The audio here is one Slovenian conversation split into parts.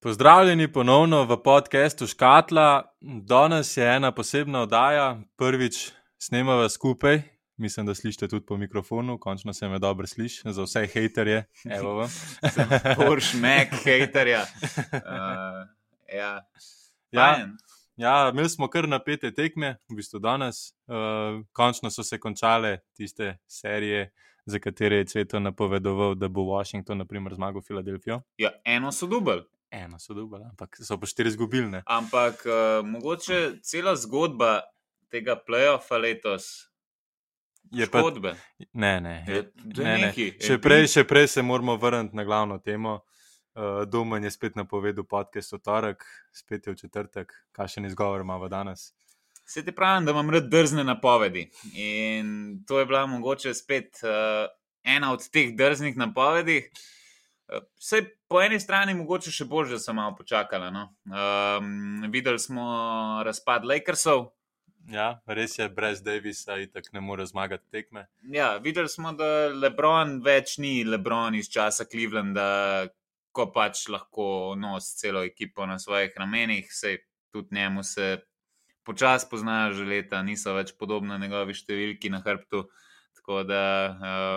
Pozdravljeni ponovno v podkastu Škatla. Danes je ena posebna oddaja, prvič snemava skupaj. Mislim, da slišite tudi po mikrofonu, končno se me dobro sliši, za vse haterje. Porsche Mac, haterja. Uh, ja. Ja, ja, imeli smo kar napete tekme, v bistvu danes. Uh, končno so se končale tiste serije, za katere je Cveto napovedoval, da bo Washington, na primer, zmagal Filadelfijo. Ja, eno so dubl. Eno so dubl, ampak so pa štiri izgubili. Ampak uh, mogoče cela zgodba tega playoffa letos. Je pa Zgodbe. Ne, ne. Je, ne, ne. Še, prej, še prej se moramo vrniti na glavno temo. Uh, Domen je spet napovedal podcast o torek, spet je v četrtek, kakšen izgovor imamo danes. Se ti pravim, da imam rad drzne napovedi. In to je bila mogoče spet uh, ena od teh drznih napovedi. Vse po eni strani mogoče še bolj, da sem malo počakala. No? Um, videli smo razpad Lakersov. Ja, res je, brez Davisa in tako ne more zmagati tekme. Ja, videli smo, da Lebron več ni Lebron iz časa Clevelanda, ko pač lahko nosi celo ekipo na svojih ramenih, sej tudi njemu se počasi poznajo že leta, niso več podobni njegovi številki na hrbtu. Tako da,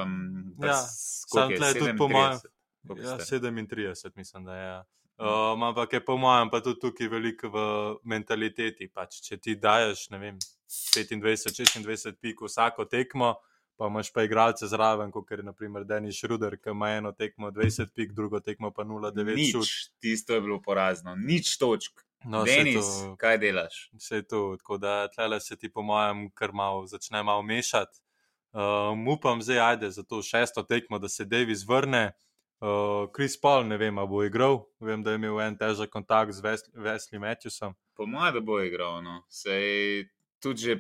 um, Ja, Sam tle tudi po mojem. Ja, 37, mislim, da je. Um, ampak je po mojem pa tudi tukaj veliko v mentaliteti. Pač, če ti daješ, vem, 25-26 pik vsako tekmo, pa imaš pa igralce zraven, kot je naprimer Denis Ruder, ki ima eno tekmo 20 pik, drugo tekmo pa 0-9 šut. Tisto je bilo porazno, nič točk. No, Denis, to- kaj delaš? Vse je to, tako da tlele se ti, po mojem, kar malo začne malo mešati. Um, upam zdaj, ajde, za to šesto tekmo, da se Davis vrne. Uh, Chris Paul, ne vem, ali bo igral. Vem, da je imel en težak kontakt z Wesley Matthewsom. Po mojem, da bo igral. No. Sej tudi že.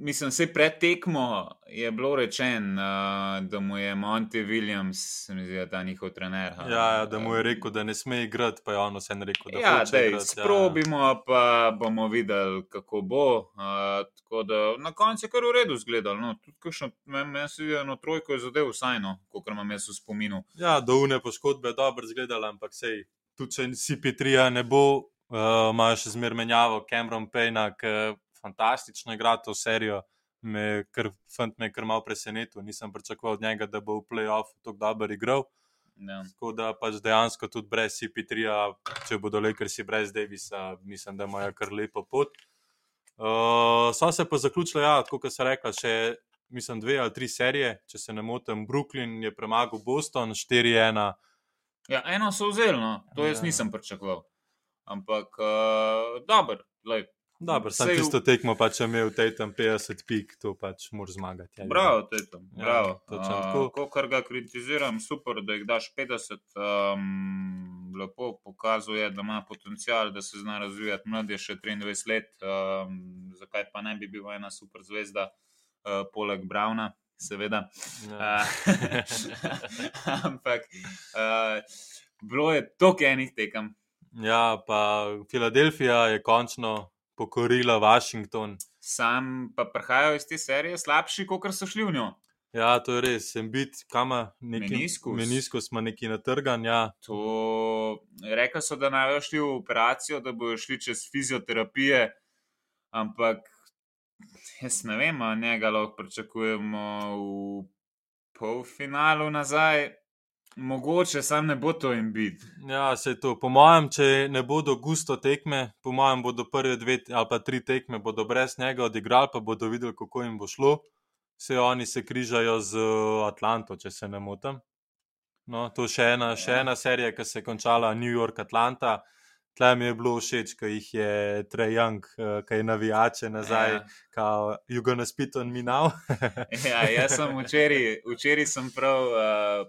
Mislim, vse pred tekmo je bilo rečeno, uh, da mu je Monty Williams, se mi zdi, da je ta njihov trener. a, Ja, ja, da mu je rekel, da ne sme igrati, pa je on vse rekel, da Ja, dej, igrati. sprobimo, pa bomo videli, kako bo. Uh, da na koncu je kar v redu zgledal. No. Tudi kakšno, meni se zdi, eno trojko je zadev, vsaj no, kot imam jaz v spominu. Ja, do une poškodbe je dobro izgledala, ampak sej, tudi če CP3 ne bo, uh, imajo še zmer menjavo Cameron Payna, ki fantastično igra to serijo. Me, kar, fant me je kar malo presenetil, nisem pričakoval od njega, da bo v playoffu tako dobro igral. Ja. Tako da pač dejansko tudi brez CP3, če bodo Lakersi brez Davisa, mislim, da imajo kar lepo pot. Uh, so se pa zaključile, ja, tako kot se rekla, še mislim, dve ali tri serije, če se ne motim. Brooklyn je premagal Boston 4-1. Ja, eno so vzeli, no. to jaz Ja. nisem pričakoval. Ampak uh, dobro, glej, Dobro, sem Sej tisto tekmo pač imel tej tam 50 pik, to pač moraš zmagati. Ja, bravo, je to. Ja, Bravo. točno Uh, tako. Ko kar ga kritiziram, super, da jih daš 50, um, lepo pokazuje, da ima potencial, da se zna razvijati. Mlad je še 23 let, um, zakaj pa ne bi bil ena super zvezda, uh, poleg Brauna, seveda. Ja. Uh, ampak uh, bilo je toliko enih tekem. ja, pa Filadelfija je končno pokorila Washington. Sam pa prihajajo iz te serije slabši, kot so šli v njo. Ja, to je res, sem bit, kama, neki Meniskus. Meniskus ima neki natrgan, ja. To, rekli so, da naj šli v operacijo, da bodo šli čez fizioterapije, ampak jaz ne vem, ali njega lahko pričakujemo v polfinalu nazaj. Mogoče sam ne bo to in bit. Ja, se to. Po mojem, če ne bodo gusto tekme, po mojem, bodo prve dve ali pa tri tekme bodo brez njega odigrali, pa bodo videli, kako jim bo šlo. Vse oni se križajo z Atlanto, če se ne motim. No, to je še ena, še ena serija, ki se je končala New York Atlanta. Tle mi je bilo všeč, ko jih je Trey Young, eh, ki je navijače nazaj, Ja. kao, you gonna spit on me now. Ja, jaz sem včeraj, včeraj sem prav uh,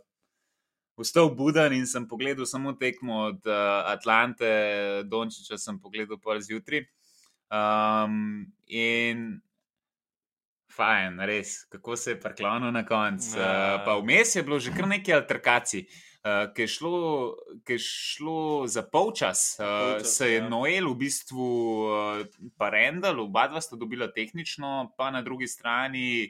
vstal buden in sem pogledal samo tekmo od uh, Atlante, Dončiča sem pogledal pol zjutraj. Um, in fajn, res, kako se je priklonil na koncu. Ja. Uh, pa vmes je bilo že kar nekaj alterkacij. Uh, ki je šlo, je šlo za polčas, uh, Polčas, se je ja. Noel v bistvu uh, pa Rendel, oba dva sta dobila tehnično, pa na drugi strani,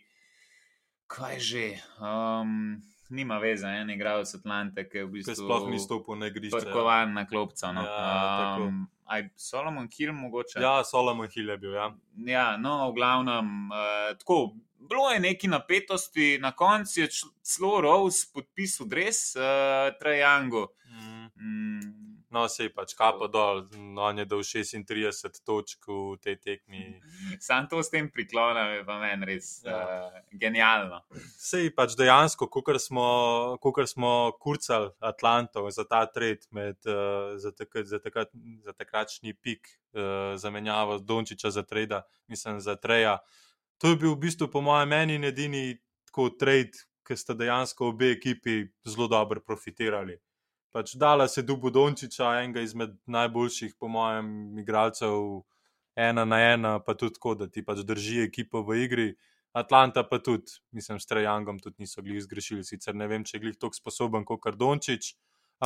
kaj že, um, nima veze, en igralec Atlante, ki je v bistvu sploh ni stopil na igrišče. Parkovan na klopca. No. Ja, um, aj Solomon Hill mogoče. Ja, Solomon Hill je bil. Ja, ja no, v glavnem, uh, tako. Bilo je neki napetosti, na koncu je celo Rose podpisal dres, uh, Trajango. Mm. Mm. No, se je pač kapo dol, no, on je dal 36 točk v tej tekmi. Sam to s tem priklonom je pa meni res ja. uh, genialno. Se je pač dejansko, kot smo, smo kurcali Atlantov za ta trend, uh, za, tak, za, tak, za takračni pik, uh, zamenjavo Dončiča za treda, mislim za treja. To je bil v bistvu, po mojem, meni edini tako trend, ki sta dejansko obe ekipi zelo dobro profitirali pač dala se Dubu Dončiča, enega izmed najboljših, po mojem, igralcev, ena na ena, pa tudi tako, da ti pač drži ekipo v igri. Atlanta pa tudi, mislim, s Trajangom tudi niso bili zgrešili, sicer ne vem, če je glih tako sposoben kot Dončič,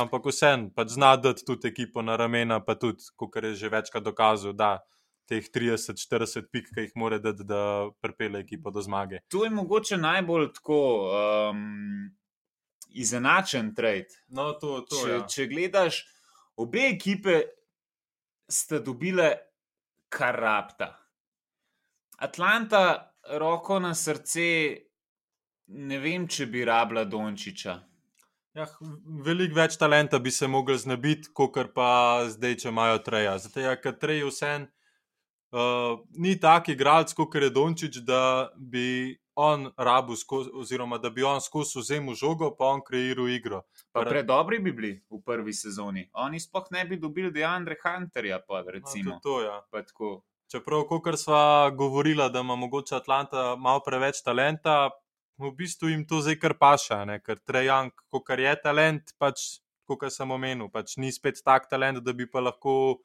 ampak vsem pač zna dati tudi ekipo na ramena, pa tudi, kot je že večkrat dokazal, da teh 30-40 pik, ki jih mora dati, da prepele ekipo do zmage. To je mogoče najbolj tako. Um izenačen trade. No, to, to, če, ja. če gledaš, obe ekipe sta dobile kar rapta. Atlanta, roko na srce, ne vem, če bi rabila Dončiča. Ja, Veliko več talenta bi se lahko znebiti, kot pa zdaj, če imajo treja. Zato je, ker trej vsem uh, ni taki igralec, kot je Dončič, da bi on rabu, skozi, oziroma da bi on skozi vzel žogo, pa on kreiral igro. Predobri bi bili v prvi sezoni. Oni sploh ne bi dobili Deandre Hunterja. Pa, no, to, ja. to, Čeprav, kot sva govorila, da ima mogoče Atlanta malo preveč talenta, v bistvu jim to zdaj kar paša, ne? ker Trejank, kot je talent, pač, kot sem omenil, pač ni spet tak talent, da bi pa lahko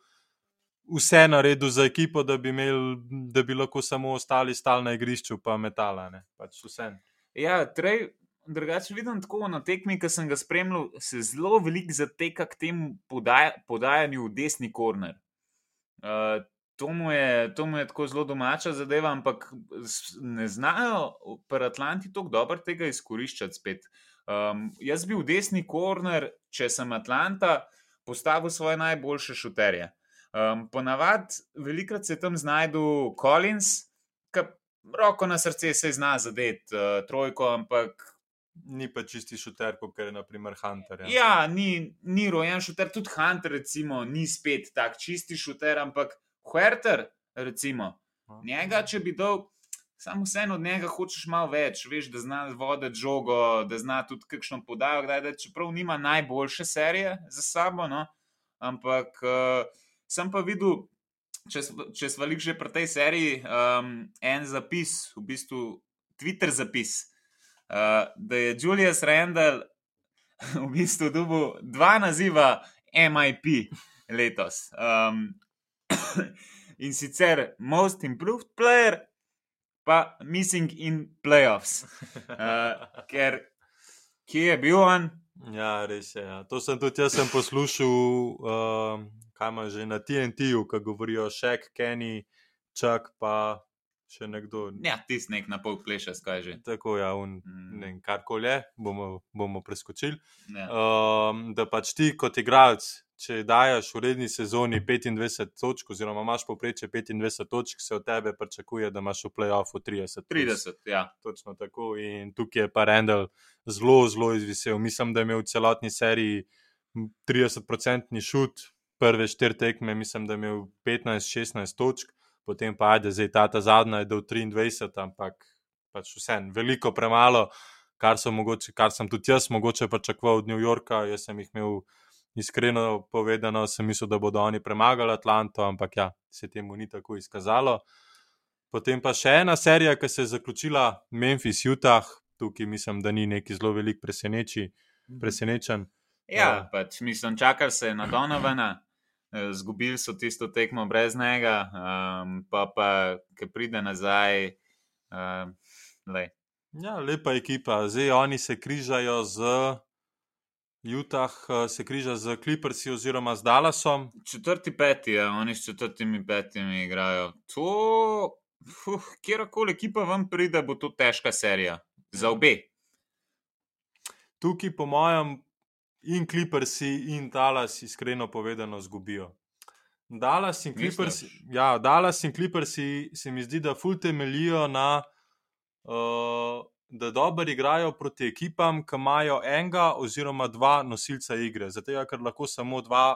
vse naredil za ekipo, da bi, imel, da bi lahko samo ostali stalni na igrišču, pa metala. Pač ja, trej, drugače vidim tako na tekmi, ki sem ga spremljal, se zelo veliko zateka k temu podaj, podajanju v desni korner. Uh, To mu, je, to mu je tako zelo domača zadeva, ampak ne znajo pri Atlanti tako dobro tega izkoriščati spet. Um, jaz bi v desni korner, če sem Atlanta, postavil svoje najboljše šuterje. Um, ponavadi, velikrat se tam znajdu Collins, ki roko na srce se zna zadeti uh, trojko, ampak. Ni pa čisti šuter, kot je naprimer Hunter. Ja, ja ni, ni rojen šuter, tudi Hunter, recimo, ni spet tak čisti šuter, ampak Huerter, recimo, njega, če bi dal. Samo vseeno od njega hočeš malo več, veš, da zna voditi žogo, da zna tudi kakšno podajo, da je, čeprav nima najboljše serije za sabo, no? ampak uh, sem pa videl, če smo bili že pri tej seriji, um, en zapis, v bistvu Twitter zapis, uh, da je Julius Randall v bistvu dobil dva naziva MIP letos. Um, in sicer Most Improved Player. Pa missing in playoffs, uh, ker kje je bil on? Ja, res je. Ja. To sem tudi jaz sem poslušal, uh, kaj ima že na TNT-ju, ki govorijo še Kenny, Čak pa še nekdo. Ja, tisti nek na pol pleša, skaj že. Tako ja, un, mm. ne, karkoli je, bomo, bomo preskočili. Ja. Um, da pač ti kot igralec. Če daš v redni sezoni 25 točk, oziroma imaš poprečje 25 točk, se od tebe pričakuje, da imaš v playoffu 30. 30, ja. Točno tako. In tukaj je pa Rendel zelo, zelo izvisel. Mislim, da je imel v celotni seriji 30-odstotni šut, prve štiri tekme, mislim, da je imel 15-16 točk, potem pa ajde, zdaj ta, ta zadnja je do 23, ampak pač vse, veliko premalo, kar, mogoče, kar sem tudi jaz mogoče pričakoval od New Yorka. Jaz sem jih imel iskreno povedano, sem mislil, da bodo oni premagali Atlanto, ampak ja, se temu ni tako izkazalo. Potem pa še ena serija, ki se je zaključila, Memphis, Utah, tukaj mislim, da ni neki zelo velik preseneči, mhm. presenečen. Ja, uh, pač mislim, čakal se je na Donovana. Eh, zgubili so tisto tekmo brez njega, um, pa pa, ki pride nazaj. Um, le. Ja, lepa ekipa. Zdaj oni se križajo z Utah, eh, se križajo z Clippersi oziroma z Dallasom. Četrti, peti, ja, oni s četrtimi, petimi igrajo. To, kjerkoli ekipa vam pride, bo to težka serija. Za ja. obe. tukaj, po mojem, in Clippersi, in Dallas, iskreno povedano, zgubijo. Dallas in Clippersi, ja, Dallas in Clippersi se mi zdi, da ful temelijo na, uh, da dobro igrajo proti ekipam, ki imajo enega oziroma dva nosilca igre. Zato, ker lahko samo dva,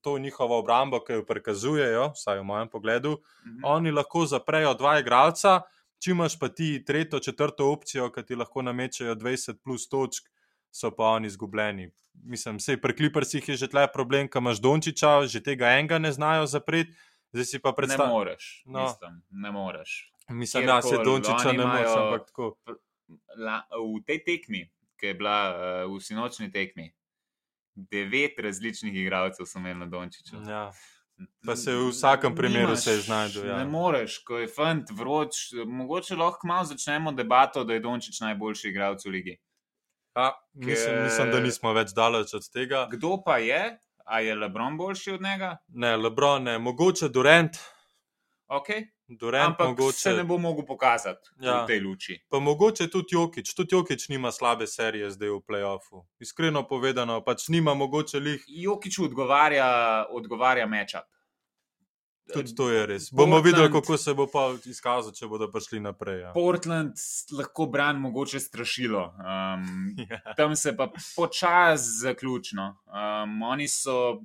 to njihovo obrambo, ki jo prikazujejo, vsaj v mojem pogledu, mhm. oni lahko zaprejo dva igralca, če imaš pa ti tretjo, četrto opcijo, ki ti lahko namečajo 20 plus točk so pa oni izgubljeni. Mislim, vse pri Clippersih je že tle problem, ki imaš Dončiča, že tega enega ne znajo zapreti. Zdaj si pa predstavljaj. Ne moreš. No. Mislim, ne moreš. Mislim, da se Dončiča ne moreš, ampak tako. La, v tej tekmi, ki je bila uh, v sinočni tekmi, devet različnih igralcev so imeli na Dončiču. Ja. Pa se v vsakem primeru znašel. Ja. Ne moreš, ko je fant vroč. Mogoče lahko malo začnemo debato, da je Dončič najboljši igralec v ligi. A, mislim, mislim, da nismo več daleč od tega. Kdo pa je? A je Lebron boljši od njega? Ne, Lebron ne, mogoče Durant. Okay. Durant Ampak mogoče... se ne bo mogel pokazati ja. v tej luči. Pa mogoče tudi Jokič, tudi Jokič nima slabe serije zdaj v playoffu. Iskreno povedano, pač nima mogoče lih. Jokič odgovarja, odgovarja mečap. Tudi to je res. Portland, Bomo videli, kako se bo pa izkazalo, če bodo prišli naprej. Ja. Portland lahko brani, mogoče strašilo. Um, ja. Tam se pa počasi zaključno. Um, oni so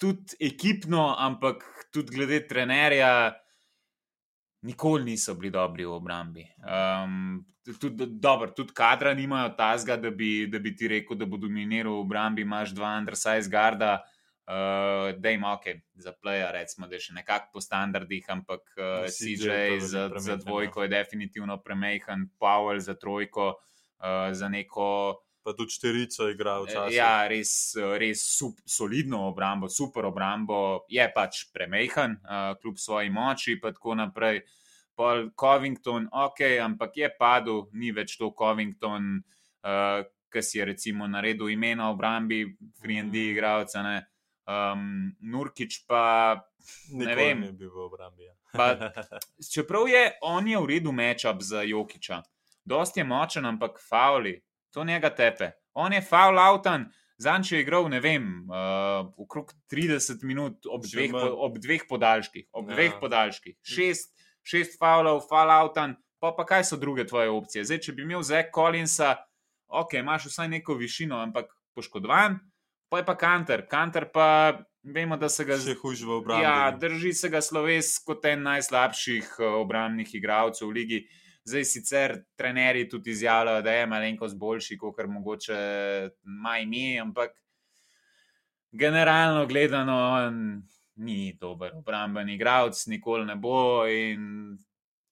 tudi ekipno, ampak tudi glede trenerja, nikoli niso bili dobri v obrambi. Um, tudi, dobro, tudi kadra nimajo tazga, da bi, da bi ti rekel, da bo dominiral v obrambi. Imáš dva undersize garda. Uh, da ima ok, za playa, recimo, da je še nekako po standardih, ampak uh, CJ za, za dvojko je definitivno premehen, Powell za trojko, uh, za neko. Pa tudi štirico igra včasih. Ja, res, res sup, solidno obrambo, super obrambo, je pač premehen, uh, kljub svoji moči in tako naprej. Paul Covington, ok, ampak je padel, ni več to Covington, uh, ki si je recimo naredil imena v obrambi, FreeND mm. igravca. Um, Nurkič pa ne vem, ne bi v obrambi. Ja. pa, čeprav je on je v redu mečap za Jokiča, dosti je močen, ampak fauli, to njega tepe. On je faul avtan, zanj je igral, ne vem, uh, okrog 30 minut ob dveh, po, ob dveh podaljških. Ob ja. dveh podaljških. Šest, šest faulov, faul avtan, pa pa kaj so druge tvoje opcije. Zdaj, če bi imel Zek Collinsa, ok, imaš vsaj neko višino, ampak poškodovan. Pa je pa kanter, kanter pa vemo, da se ga že hujš v obrambi. Ja, drži se ga sloves kot en najslabših eh, obrambnih igralcev v ligi. Zdaj sicer trenerji tudi izjavljajo, da je malenkost boljši, kot kar mogoče maj mi, ampak generalno gledano ni dober obrambeni igralec, nikoli ne bo in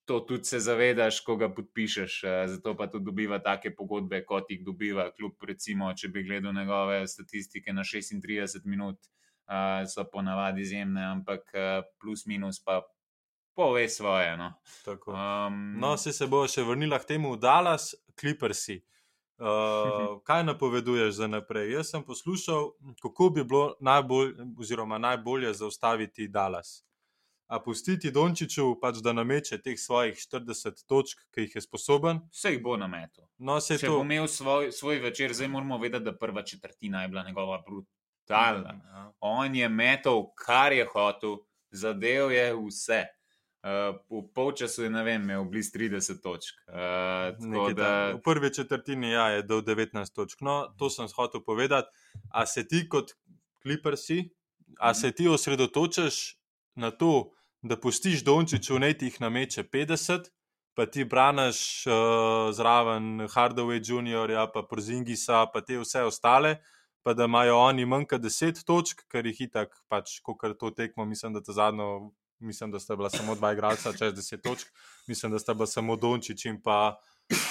to tudi se zavedaš, ko ga podpišeš. Eh, zato pa tudi dobiva take pogodbe, kot jih dobiva. Kljub, recimo, če bi gledal njegove statistike na 36 minut, eh, so ponavadi izjemne, ampak eh, plus minus pa pove svoje. No, um, no se, se bo še vrnila k temu, Dallas, Clippersi. Uh, kaj napoveduješ za naprej? Jaz sem poslušal, kako bi bilo najbolj, najbolje zaustaviti Dallas a pustiti Dončiću, pač, da nameče teh svojih 40 točk, ki jih je sposoben. Vse jih bo na metu. No, Če to... bo imel svoj, svoj večer, zdaj moramo vedeti, da prva četrtina je bila njegova brutalna. Mm, ja. On je metal, kar je hotel, zadev je vse. Uh, v polčasu je, ne vem, imel blizu 30 točk. Uh, da... V prvi četrtini ja, je do 19 točk. No, to sem hotel povedati. A se ti kot kliprsi, a se ti osredotočaš na to, da pustiš Dončiću, ne ti jih nameče 50, pa ti braniš uh, zraven Hardaway Jr., pa Prozingisa, pa te vse ostale, pa da imajo oni manj kot 10 točk, ker jih itak, pač, ko kar to tekmo, mislim, da ta zadnjo. Mislim, da sta bila samo dva igralca, čez deset točk, mislim, da sta bila samo Dončić in pa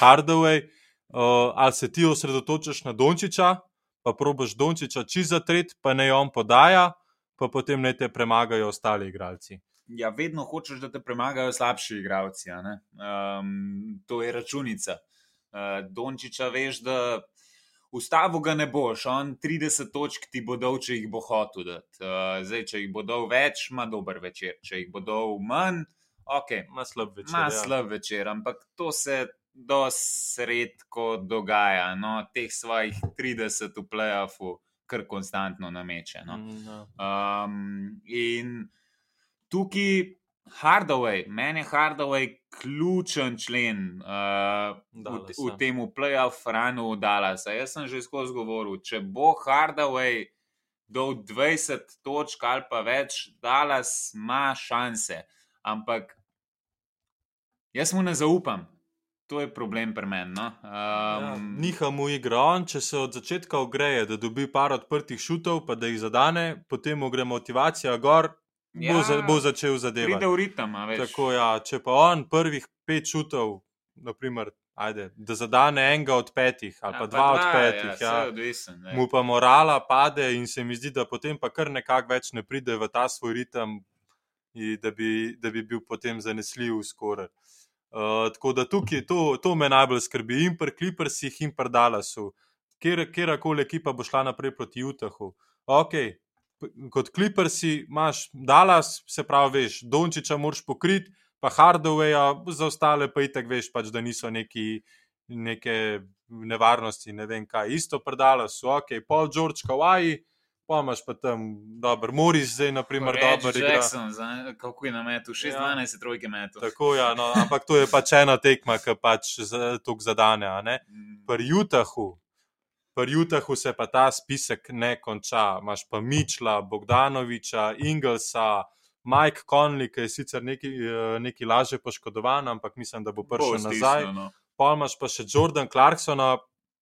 Hardaway. Uh, ali se ti osredotočaš na Dončića, pa probiš Dončića čez zatret, pa ne on podaja, pa potem ne te premagajo ostali igralci ja, vedno hočeš, da te premagajo slabši igralci. Um, to je računica. Uh, Dončiča veš, da ustavo ga ne boš, on 30 točk ti bo dal, če jih bo hotel. Uh, zdaj, če jih bo dal več, ima dober večer, če jih bo dal manj. Okay, ima slab večer. Ma ja. slab večer, ampak to se dosti redko dogaja, no, teh svojih 30 v playoffu, kar konstantno nameče. No. Um, in tukaj. Hardaway, meni je Hardaway ključen člen uh, Dallas, v, v tem playoff ranu v Dallas. Jaz sem že skozi govoril, če bo Hardaway do 20 točk ali pa več, Dallas ima šanse. Ampak jaz mu ne zaupam. To je problem pri meni. No? Um, ja, Niha mu igra on, če se od začetka ogreje, da dobi par odprtih šutov, pa da jih zadane, potem mu gre motivacija gor, ja, bo, za, bo začel zadevati. Pride v ritem, veš. Tako, ja, če pa on prvih pet šutov, naprimer, ajde, da zadane enega od petih ali ja, pa, pa dva, dva od ja, petih, ja, ja, odvisen, mu pa morala pade in se mi zdi, da potem pa kar nekako več ne pride v ta svoj ritem, da bi, da bi bil potem zanesljiv skoraj. Uh, tako da tukaj to, to me najbolj skrbi, in pri Clippersih, in pri Dallasu, kjer koli ekipa bo šla naprej proti Utahu. Ok, kot Clippersi imaš Dallas, se pravi, veš, Dončiča moraš pokriti, pa Hardawaya, za ostale pa itek veš, pač, da niso neki, neke nevarnosti, ne vem kaj. Isto pri Dallasu, ok, Paul George, Kawaii pa imaš pa tam dober, Moris, zdaj, na primer, dober. Jackson, za, kako je na metu, 6-12 ja. trojke metu. Tako, ja, no, ampak to je pač ena tekma, ki pač tukaj zadane. Mm. Pri Utahu. Pri Utahu se pa ta spisek ne konča. Imáš pa Mičla, Bogdanoviča, Ingelsa, Mike Conley, ki je sicer neki, eh, neki lažje poškodovan, ampak mislim, da bo prišel nazaj. No. Pa imaš pa še Jordan Clarksona,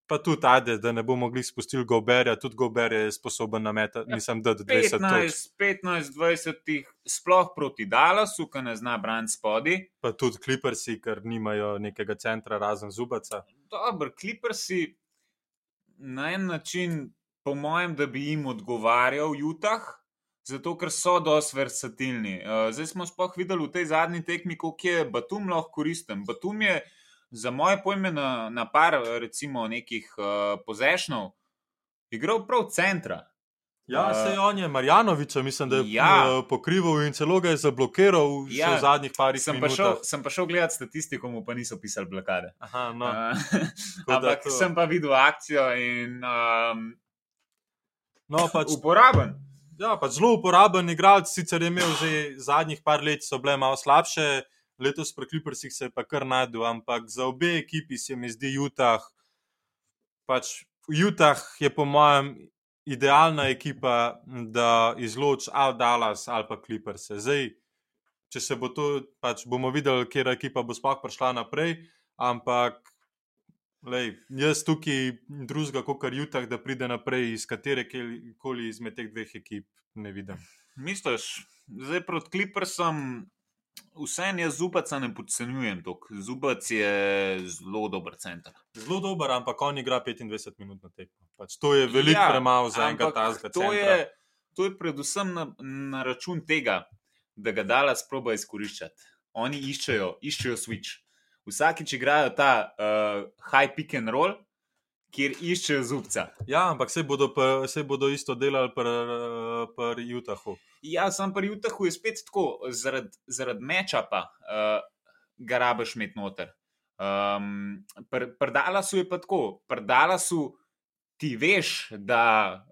pa tudi ajde, da ne bomo mogli spustiti Goberja, tudi Gober je sposoben na meta, ja, mislim, da do 20. 15, 15, 20, sploh proti Dallasu, ki ne zna braniti spodi. Pa tudi Clippersi, ker nimajo nekega centra razen zubaca. Dobro, Clippersi na en način, po mojem, da bi jim odgovarjal Jutah. Zato, ker so dosti versatilni. Uh, zdaj smo sploh videli v tej zadnji tekmi, kako je Batum lahko koristen. Batum je za moje pojme na, na par, recimo, nekih uh, eh, pozešnov, igral prav centra. Ja, se je on je Marjanoviča, mislim, da je ja. Eh, pokrival in celo ga je zablokiral ja. v zadnjih parih sem minutah. Pa šel, sem pa šel gledati statistiko, mu pa niso pisali blokade. Aha, no. uh, ampak to... sem pa videl akcijo in um, no, pač, uporaben. Ja, pač zelo uporaben igralec, sicer je imel že zadnjih par let, so bile malo slabše letos pri Clippersih se je pa kar najdel, ampak za obe ekipi se mi zdi Utah. Pač Utah je po mojem idealna ekipa, da izloči ali Dallas ali pa Clippers. Zdaj, če se bo to, pač bomo videli, kje ekipa bo sploh prišla naprej, ampak. Lej, jaz tukaj drugega, kot kar Jutah, da pride naprej iz katere koli izmed teh dveh ekip, ne vidim. Misliš, zdaj proti Clippersom Vseeno jaz zubaca ne podcenjujem. Zubac je zelo dober center. Zelo dober, ampak on igra 25 minut na tekmo. Pač to je veliko ja, premalo za enega tazga. To, to je predvsem na, na račun tega, da ga dala sproba izkoriščati. Oni iščejo, iščejo switch. Vsakič igrajo ta uh, high pick and roll, kjer iščejo zubca. Ja, ampak se bodo, pa, se bodo isto delali pri pr Utahu. Ja, sem pri Utahu je spet tako, zaradi zarad meča pa uh, ga rabiš imeti noter. Um, Predala so je pa tako, predala so ti veš, da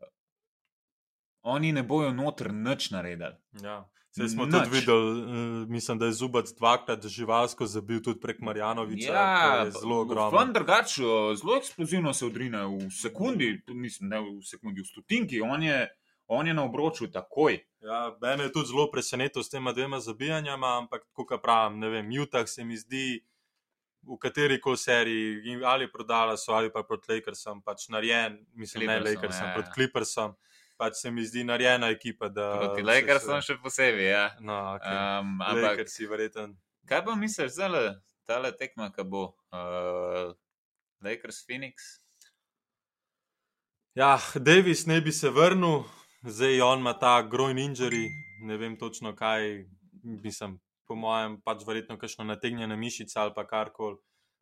oni ne bojo noter nič naredili. Ja. Zdaj smo Nač. tudi videli, uh, mislim, da je zubac dvakrat živalsko zabil tudi prek Marjanoviča. Ja, zelo ogromno. Vendar drugače, zelo eksplozivno se odrine v sekundi, mislim, ne v sekundi, v stotinki. On je, on je na obroču takoj. Ja, mene je tudi zelo presenetil s tema dvema zabijanjama, ampak kot pravim, ne vem, Jutah se mi zdi. V kateri koli seriji, ali prodala so, ali pa proti Lakersom, pač narejen, mislim, Clippersom, ne Lakersom, ja, proti ja. Clippersom pač se mi zdi narejena ekipa. Proti Lakers sem še posebej. Ja. No, okay. um, ampak si verjeten. Kaj pa misliš, da ta tekma, ki bo uh, Lakers Phoenix? Ja, Davis ne bi se vrnil, zdaj on ima ta groin injury, ne vem točno kaj, mislim, po mojem, pač verjetno kakšno nategnjeno mišico ali pa karkoli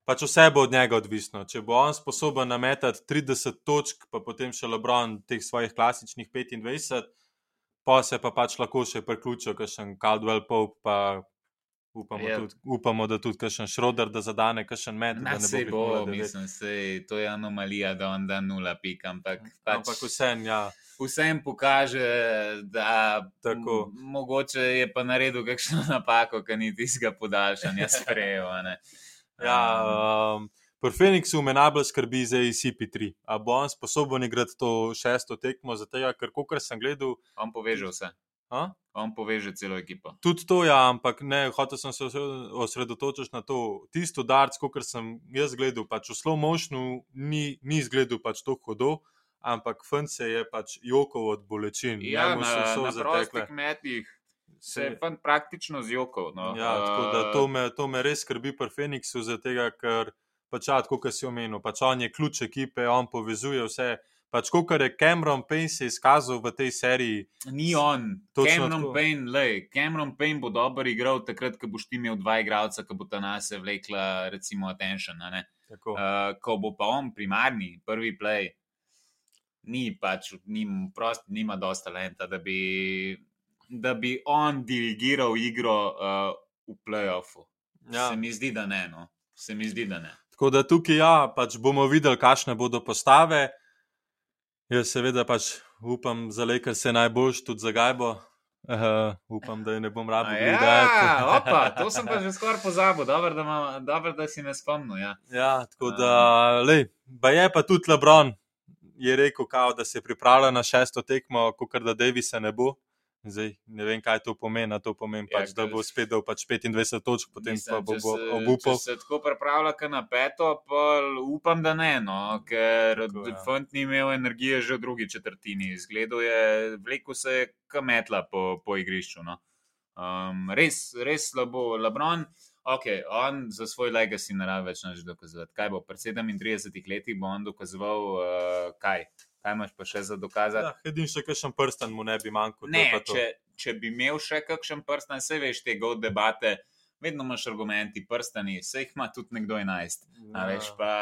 pač vse bo od njega odvisno. Če bo on sposoben nametati 30 točk, pa potem še Lebron teh svojih klasičnih 25, pa se pa pač lahko še priključijo, kot še Caldwell Pope, pa Upamo, ja. tudi, upamo, da tudi kakšen šroder, da zadane kakšen med. Na se bo, bo mislim, se, to je anomalija, da on da nula pik, ampak, pač, ampak vsem, ja. Vsem pokaže, da Tako. mogoče je pa naredil kakšno napako, ki ni tistega podaljšanja sprejel. ja, um, Pri Feniksu me najbolj skrbi za ICP3. A bo on sposoben igrati to šesto tekmo, zato ker, kot sem gledal, on poveže vse. A? On poveže celo ekipo. Tudi to, ja, ampak ne, hotel sem se osredotočiti na to. Tisto darc, kot sem jaz gledal, pač v slow motionu ni, ni izgledal pač to hodo, ampak fant se je pač jokal od bolečin. Ja, na, na prostih kmetih. Se je pa praktično zjokal. No. Ja, tako da to me, to me res skrbi pri Feniksu, zato ker pač, ja, kot si omenil, pač on je ključ ekipe, on povezuje vse. Pač, kot je Cameron Payne se izkazal v tej seriji. Ni on, Cameron Payne, le. Cameron Payne bo dober igral takrat, ko boš ti imel dva igralca, ki bo ta nas vlekla, recimo, attention. Uh, ko bo pa on primarni, prvi play, ni pač, ni, prost, nima dosta talenta, da bi, da bi on dirigiral igro uh, v playoffu. Ja. Se mi zdi, da ne. No. Se mi zdi, da ne. Tako da tukaj ja, pač bomo videli, kakšne bodo postave. Jaz seveda pač upam, za le, ker se najboljš tudi za gajbo. Uh, upam, da je ne bom rabil. Ja, opa, to sem pa že skoraj pozabil, dobro da, dober, da si me spomnil. Ja, ja tako da, lej, je pa tudi Lebron je rekel, kao, da se pripravlja na šesto tekmo, kot da Davisa ne bo. Zdaj, ne vem, kaj to pomeni. To pomeni, ja, pač, da bo spet dal pač 25 točk, potem mislim, pa bo, bo obupal. Če se tako pripravlja na peto, pa upam, da ne, no, ker ja. Fant ni imel energije že v drugi četrtini. Zgledal je, vlekel se je kametla po, po igrišču. No. Um, res, res slabo. Lebron, ok, on za svoj legacy ne rabi več nič dokazovati. Kaj bo, pred 37 leti bo on dokazoval, uh, kaj? kaj imaš pa še za dokazati? Ja, edin še kakšen prsten mu ne bi manjkal. Ne, če, če bi imel še kakšen prsten, se veš te god debate. Vedno imaš argumenti, prstani, vse jih ima tudi nekdo 11. Ja. Veš, pa...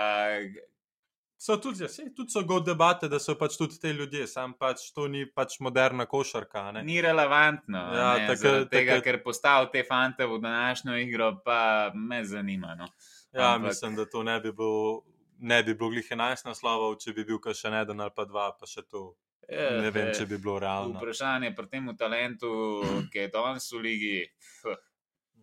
So tudi, ja, tudi so god debate, da so pač tudi te ljudje, sam pač to ni pač moderna košarka. Ne? Ni relevantno. Ja, tako, tega, tako... ker postavil te fante v današnjo igro, pa me zanima. No. Ja, Ampak... mislim, da to ne bi bilo ne bi bilo glih 11 naslovov, če bi bil še en ali pa dva, pa še to. Je, ne vem, če bi bilo realno. Vprašanje pri tem talentu, ki je danes v ligi.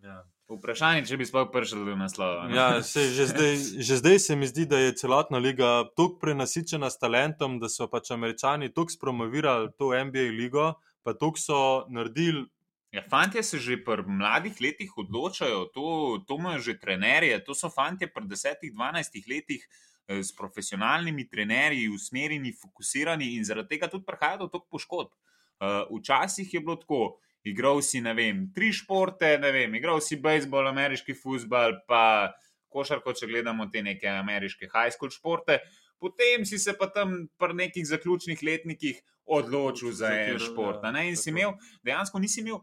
Ja. Vprašanje, če bi sploh prišel do naslova. Ja, se, že, zdaj, že zdaj se mi zdi, da je celotna liga tako prenasičena s talentom, da so pač američani tako spromovirali to NBA ligo, pa tako so naredili Ja, fantje se že pri mladih letih odločajo, to, to imajo že trenerje. To so fantje pri 10-12 letih eh, s profesionalnimi trenerji, usmerjeni, fokusirani in zaradi tega tudi prihajajo do tog poškodb. Uh, včasih je bilo tako, igral si ne vem, tri športe, ne vem, igral si bejzbol, ameriški futbal, pa košarko, če gledamo te neke ameriške high school športe. Potem si se pa tam pri nekih zaključnih letnikih odločil za en šport. Ja, in si imel, dejansko nisi imel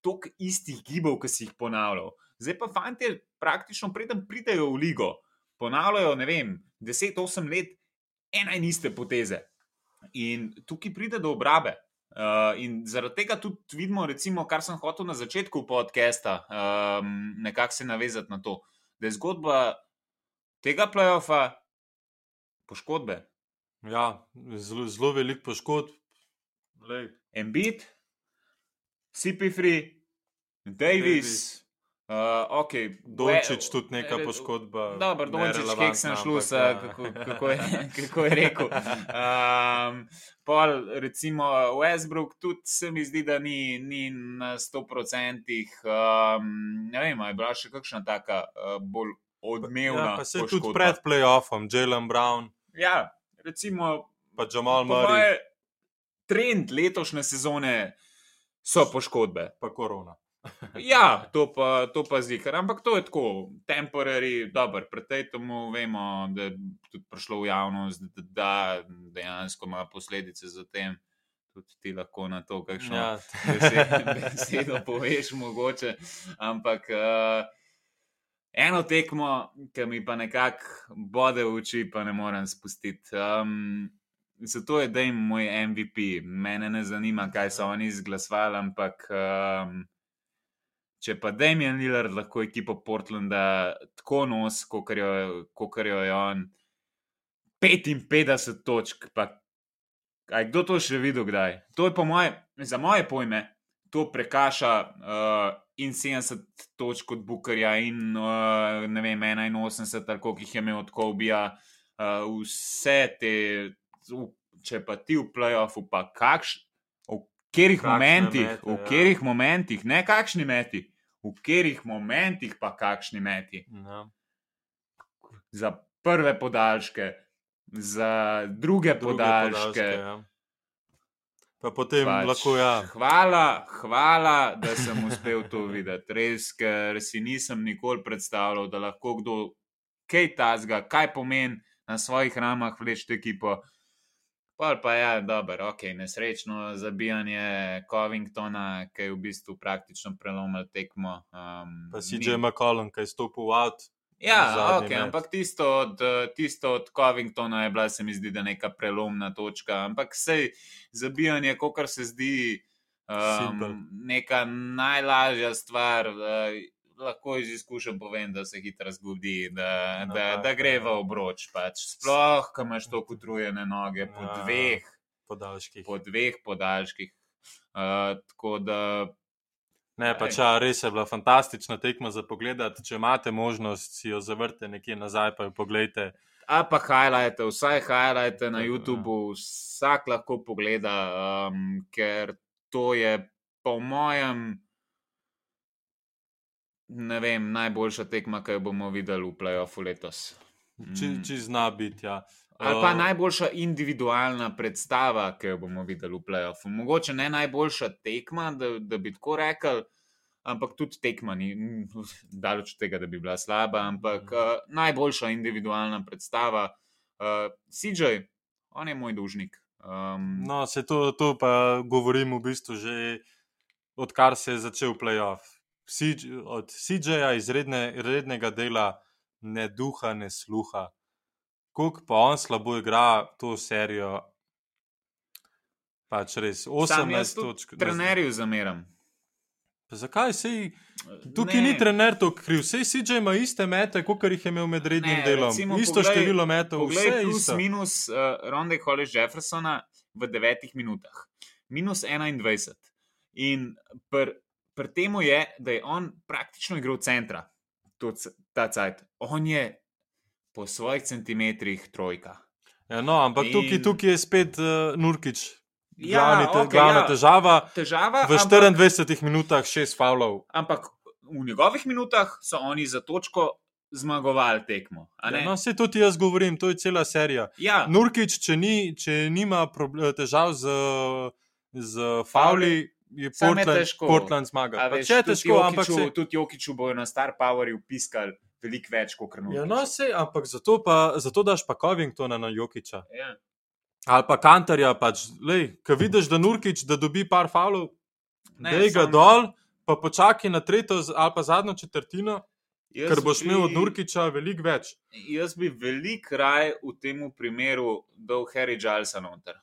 toliko istih gibov, ki si jih ponavljal. Zdaj pa fanti, praktično, preden pridejo v ligo, ponavljajo, ne vem, 10-8 let, ena in iste poteze. In tukaj pride do obrabe. Uh, in zaradi tega tudi vidimo, recimo, kar sem hotel na začetku podcasta, um, nekako se navezati na to, da je zgodba tega playoffa poškodbe. Ja, zelo, zelo velik poškodb. Embit, CP3, Davis. Uh, okay. Dončić tudi neka poškodba. Dobro, sem šel, ja. kako, kako, kako je rekel. Um, pol, recimo Westbrook, tudi se mi zdi, da ni, ni na 100%. Um, ne vem, je bila še kakšna taka uh, bolj odmevna. Ja, pa se poškodba. tudi pred playoffom, Jalen Brown. Ja, recimo. Pa Jamal Murray. Trend letošnje sezone so poškodbe. Pa korona. Ja, to pa, to pa zikar. Ampak to je tako, temporary, dobro, pred tem vemo, da je tudi prišlo v javnost, da, da dejansko ima posledice za tem. Tudi ti lahko na to, kakšno ja. besedo poveš, mogoče. Ampak uh, eno tekmo, ki mi pa nekako bode v oči, pa ne morem spustiti. Um, zato je Dejm moj MVP. Mene ne zanima, kaj so oni izglasovali, ampak um, če pa Damien Lillard lahko ekipo Portlanda tako nos, kot jo je on, 55 točk, pa aj kdo to še videl kdaj? To je po moje, za moje pojme, to prekaša uh, in 70 točk od Bukarja in uh, ne vem, 81, tako jih je imel od Kobija, uh, vse te, če pa ti v playoffu, pa kakšni. Katerih momentih, mete, v katerih ja. momentih, ne kakšni meti, v katerih momentih pa kakšni meti. Ja. Za prve podaljške, za druge, druge podaljške. podaljške ja. Pa potem pač, lahko ja. Hvala, hvala, da sem uspel to videti. Res, ker si nisem nikoli predstavljal, da lahko kdo kaj tazga, kaj pomeni na svojih ramah vleči ekipo. Pol pa je, ja, dobro, ok, nesrečno zabijanje Covingtona, ki je v bistvu praktično prelomil tekmo. Um, pa si že McCollum, ki je stopil v avt. Ja, ok, met. ampak tisto od, tisto od Covingtona je bila, se mi zdi, da neka prelomna točka. Ampak sej zabijanje, kot se zdi, um, neka najlažja stvar. Uh, lahko iz izkušenj povem, da se hitro zgodi, da, no, da, da, gre v obroč. Pač. Sploh, ko imaš to utrujene noge po ja, dveh podaljških. Po dveh podaljških. Uh, tako da. Ne, pač, ja, res je bila fantastična tekma za pogled. Če imate možnost, si jo zavrte nekje nazaj, pa jo pogledajte. A pa highlighte, vsaj highlighte na ja. YouTubu, vsak lahko pogleda, um, ker to je po mojem ne vem, najboljša tekma, ki jo bomo videli v playoffu letos. Če, če zna biti. Ja. Ali pa uh, najboljša individualna predstava, ki jo bomo videli v playoffu. Mogoče ne najboljša tekma, da, da bi tako rekel, ampak tudi tekma ni daleč od tega, da bi bila slaba. Ampak uh, najboljša individualna predstava, uh, CJ, on je moj dužnik. Um, no, se to, to pa govorim v bistvu že odkar se je začel playoff od CJ-ja izredne, izrednega dela, ne duha, ne sluha. Kuk pa on slabo igra to serijo. Pač res 18 točk. Trenerju zameram. Zakaj se ji? Tukaj ne. ni trener to kriv, vse CJ ima iste mete, kot jih je imel med rednim ne, delom. Recimo, isto poglej, število metov, vse je plus isto. minus uh, Ronde Hollis Jeffersona v devetih minutah. Minus 21. In pr pri tem je, da je on praktično igral centra, ta cajt. On je po svojih centimetrih trojka. Ja, no, ampak In... tukaj, tukaj je spet uh, Nurkič. Ja, glavni, te, okay, glavna ja. težava. težava. V 24 ampak, minutah šest faulov. Ampak v njegovih minutah so oni za točko zmagovali tekmo. Ja, no, vse to ti jaz govorim, to je cela serija. Ja. Nurkič, če, ni, če nima težav z, z fauli. Je Portland, Portland zmagal. Če je težko, ampak se... tudi Jokiču bojo na Star Powerju piskali veliko več kot krnov. Ja, no, se, ampak zato, pa, zato daš pa Covingtona na Jokiča. Ja. Ali pa Kantarja, pač, ki vidiš, da Nurkič da dobi par falov, da je ga dol, pa počakaj na tretjo ali pa zadnjo četrtino. Jaz ker boš imel od Nurkiča veliko več. Jaz bi veliko raje v tem primeru dal Harry Jalesa noter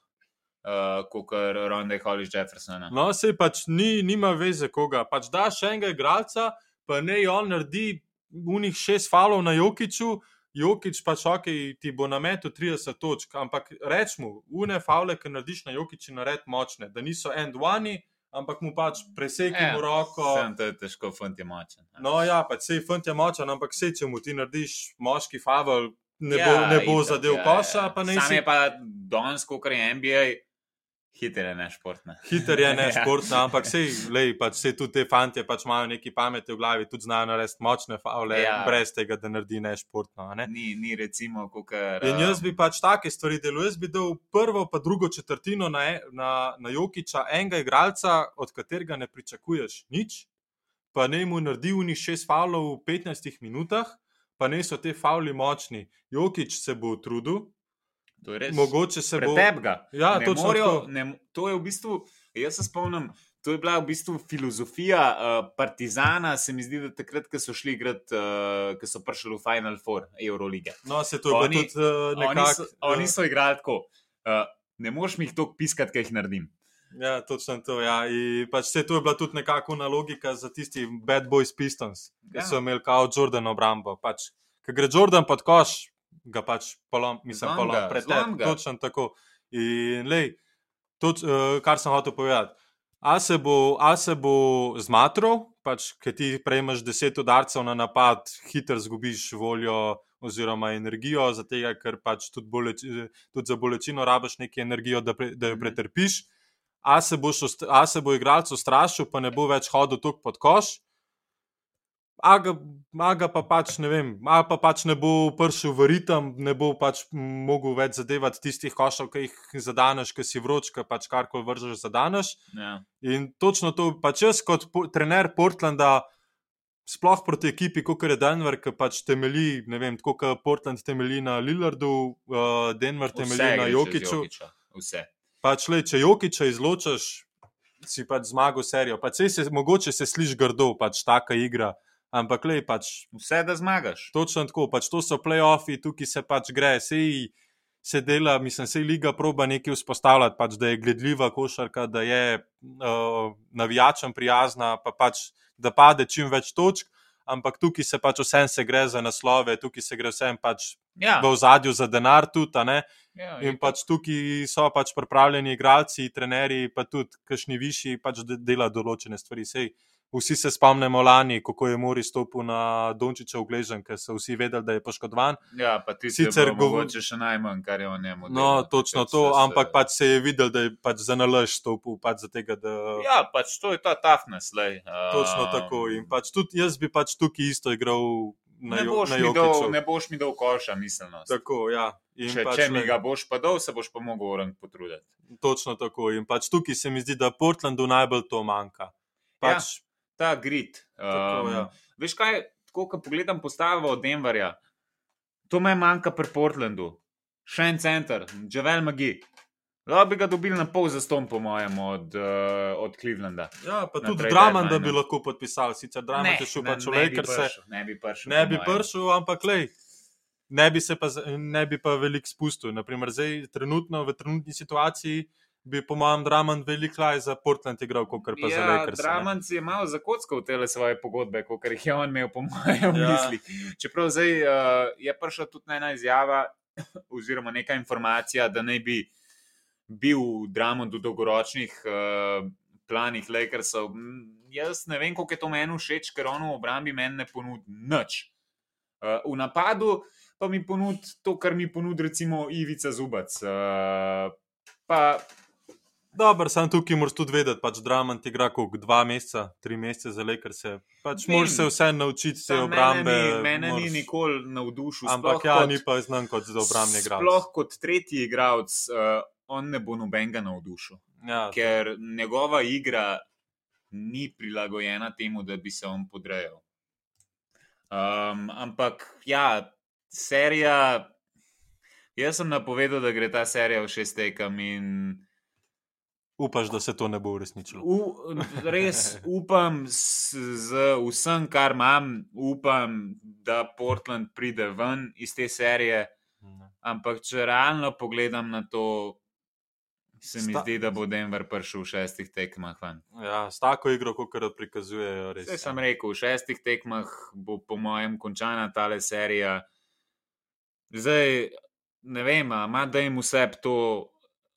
uh, kot Ronda Hollis Jeffersona. No, se pač ni, nima veze koga. Pač da še enega igralca, pa ne on naredi unih šest falov na Jokiču. Jokič pač ok, ti bo na metu 30 točk, ampak rečemo, une fale, ki narediš na Jokiči, nared močne, da niso end-one, ampak mu pač presekimo e, roko. Sem to težko, fant je močen. No, ja, pač sej fant je močen, ampak sej, če mu ti narediš moški favel, ne ja, bo, ne bo zadev ja, koša. Ja. Sam je pa danes, ko je NBA, Hiter je nešportna. Hiter je nešportna, ja. ampak sej, lej, pač, sej tudi te fanti pač imajo neki pameti v glavi, tudi znajo narediti močne faule, ja. brez tega, da naredi nešportno. Ne? Ni, ni recimo, kukar, In jaz bi pač take stvari delal. Jaz bi dal prvo, pa drugo četrtino na, e, na, na Jokiča, enega igralca, od katerega ne pričakuješ nič, pa ne mu naredi v njih šest faulov v 15 minutah, pa ne so te fauli močni. Jokič se bo trudil. To je res. Mogoče se bo. Ja, to, to je v bistvu, jaz se spomnim. To je bila v bistvu filozofija uh, Partizana, se mi zdi, da takrat, ko so šli igrati, uh, ko so prišli v Final Four Eurolige. No, se to je tudi uh, nekako. Oni, so, oni so igrali tako. Uh, ne moreš mi jih tako piskati, kaj jih naredim. Ja, točno to. Ja. Pač to je bila tudi nekako logika za tisti Bad Boys Pistons, ki ja. so imeli kao Jordan obrambo. Pač, Ker gre Jordan pod koš, ga pač polom, mislim, polom, pretem. Točno tako. In lej, to, uh, kar sem hotel povedati. A se bo, a se bo zmatral, pač, ker ti prejmeš deset udarcev na napad, hitro zgubiš voljo oziroma energijo, zato ker pač tudi, boleč, tudi za bolečino rabiš nekaj energijo, da, pre, da jo mhm. pretrpiš. A se, boš, a se bo igralec ustrašil, pa ne bo več hodil tukaj pod koš, a ga, a ga pa pač ne vem, a pa pač ne bo prišel v ritem, ne bo pač mogel več zadevati tistih košov, ki jih zadaneš, ki si vroč, ki pač karkoli vržeš zadaneš. Ja. In točno to pač jaz kot po, trener Portlanda. Sploh proti ekipi, kot je Denver, ki pač temelji, ne vem, tako kot Portland temelji na Lillardu, uh, Denver temelji Vse na Jokiču. Vse. Pač, le, če Jokiča izločiš, si pač zmagal serijo. Pač, se, mogoče se sliši grdo, pač taka igra. Ampak, le, pač, vse da zmagaš. Točno tako, pač, to so playoffi, tukaj se pač gre, sej se dela, mislim, sej liga proba nekaj vzpostavljati, pač, da je gledljiva košarka, da je uh, navijačem prijazna, pa pač, da pade čim več točk. Ampak tukaj se pač vsem se gre za naslove, tukaj se gre vsem pač ja. v zadju za denar, tudi. Ja, in pač tukaj so pač pripravljeni igralci, trenerji, pa tudi kašni višji, pač dela določene stvari. Sej, Vsi se spomnimo lani, kako je Mori stopil na Dončiča v Gležen, ker so vsi vedeli, da je poškodovan. Ja, pa ti sicer govorite še najmanj, kar je o njemu. No, delal, točno to, se, ampak pač se je videl, da je pač za nalož stopil. Pač za tega, da... Ja, pač to je ta toughness. Uh, točno tako. In pač tudi jaz bi pač tukaj isto igral. Ne, boš dal, ne boš mi dal koša, mislim. Tako, ja. Če, pač, če mi ga boš pa dal, se boš pa mogel orang potruditi. Točno tako. In pač tukaj se mi zdi, da Portlandu najbolj to manjka. Pač, ja ta grid. Um, ja. Veš kaj, ko pogledam postavo od Denverja, to me manjka pri Portlandu, še en center, Javel Magi. Lahko bi ga dobili na pol za ston, po mojem, od, uh, od Clevelanda. Ja, pa tudi Draman, da bi lahko podpisal, sicer Draman je šel pač v Lakers. Ne bi prišel. Ne bi prišel, ampak lej. Ne bi se pa, pa veliko spustil. Naprimer, zdaj, trenutno, v trenutni situaciji, bi, po mojem, Draman veliko lažje za Portland igral, kot pa ja, za Lakers. Draman si je malo zakockal te svoje pogodbe, kot jih je on imel, po mojem, ja. misli. Čeprav zdaj uh, je prišla tudi ena izjava, oziroma neka informacija, da naj bi bil Draman v dolgoročnih uh, planih Lakersov. Jaz ne vem, koliko je to meni všeč, ker on v obrambi meni ne ponudi nič. Uh, v napadu pa mi ponudi to, kar mi ponudi, recimo, Ivica Zubac. Uh, pa Dobro, sam tukaj moraš tudi vedeti, pač Draman ti igra kot dva meseca, tri mesece za le, ker se pač moraš se vse naučiti, se obrambe. Mene, mene moraš... ni nikoli navdušil. Ampak ja, kot, ni pa znam kot za obrambne igralce. Sploh kot tretji igralec, uh, on ne bo nobenega navdušil. Ja, ker to. njegova igra ni prilagojena temu, da bi se on podrejal. Um, ampak ja, serija. Jaz sem napovedal, da gre ta serija v šestekam in Upaš, da se to ne bo uresničilo? U, res upam, z, z vsem, kar imam, upam, da Portland pride ven iz te serije. Ampak, če realno pogledam na to, se mi Sta zdi, da bo Denver prišel v šestih tekmah. Ven. Ja, s tako igro, kot jo prikazujejo. Res, ja. sem rekel, v šestih tekmah bo, po mojem, končana ta serija. Zdaj, ne vem, ima da jim vse to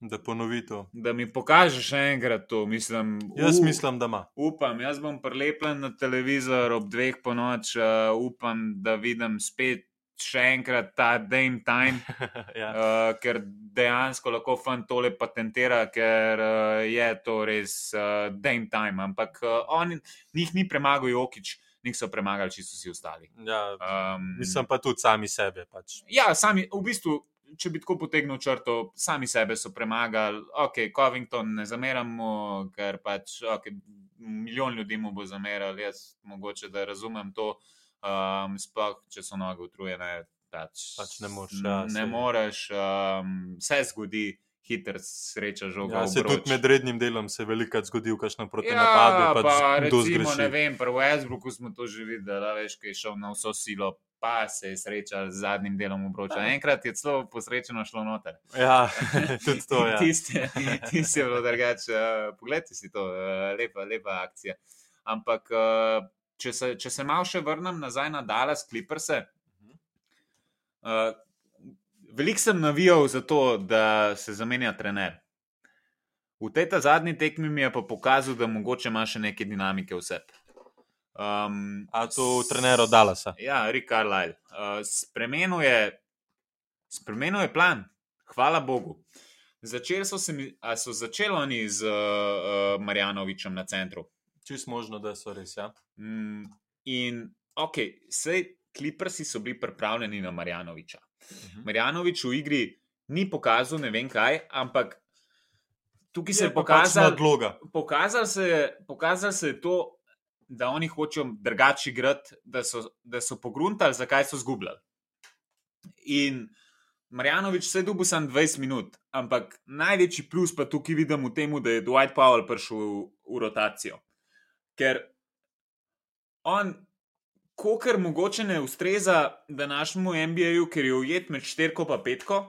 Da ponovi to. Da mi pokažeš še enkrat to. Mislim, jaz up, mislim, da ima. Upam, jaz bom prelepljen na televizor ob dveh po noč, uh, upam, da vidim spet še enkrat ta Dame Time, ja. uh, ker dejansko lahko fan tole patentira, ker uh, je to res uh, Dame Time. Ampak uh, on jih ni premagal, Jokič. Nik so premagali, čisto vsi ostali. Ja, um, mislim pa tudi sami sebe. Pač. Ja, sami, v bistvu če bi tako potegnil črto, sami sebe so premagali. Ok, Covington ne zameramo, ker pač okay, milijon ljudi mu bo zameral. Jaz mogoče da razumem to, um, sploh če so noge utrujene. Pač, pač ne moreš. Ja, ne moreš, um, vse zgodi. Hiter sreča žoga. Ja, se tudi med rednim delom se velikokrat zgodi, kakšno proti ja, napadu. Pač pa, recimo, ne vem, prvo Westbrooku smo to že videli, da veš, kaj je šel na vso silo, pa se je srečal z zadnjim delom obroča. Enkrat je celo posrečeno šlo noter. Ja, tudi to je. Ja. Tisti je bilo drugače. Uh, poglejte si to, uh, lepa, lepa akcija. Ampak, uh, če, se, če se malo še vrnem nazaj na Dallas Clippers. Uh, Veliko sem navijal za to, da se zamenja trener. V tej zadnji tekmi mi je pa pokazal, da mogoče ima še neke dinamike vse. Um, A to trener od Dalasa? Ja, Rick Carlisle. Uh, spremenil, je, spremenil je plan, hvala Bogu. Začeli so, se, so začeli oni z uh, uh, Marjanovičem na centru. Čist možno, da so res. Ja. Mm, in ok, vse kliprsi so bili pripravljeni na Marjanoviča. Uh mhm. -huh. Marjanovič v igri ni pokazal ne vem kaj, ampak tukaj je se je pokazal, pokazal, se, pokazal se je to, da oni hočejo drugače igrati, da so, da so pogruntali, zakaj so zgubljali. In Marjanovič se je dubil samo 20 minut, ampak največji plus pa tukaj vidim v tem, da je Dwight Powell prišel v, v rotacijo. Ker on, koker mogoče ne ustreza današnjemu MBA-ju, ker je ujet med šterko in petko,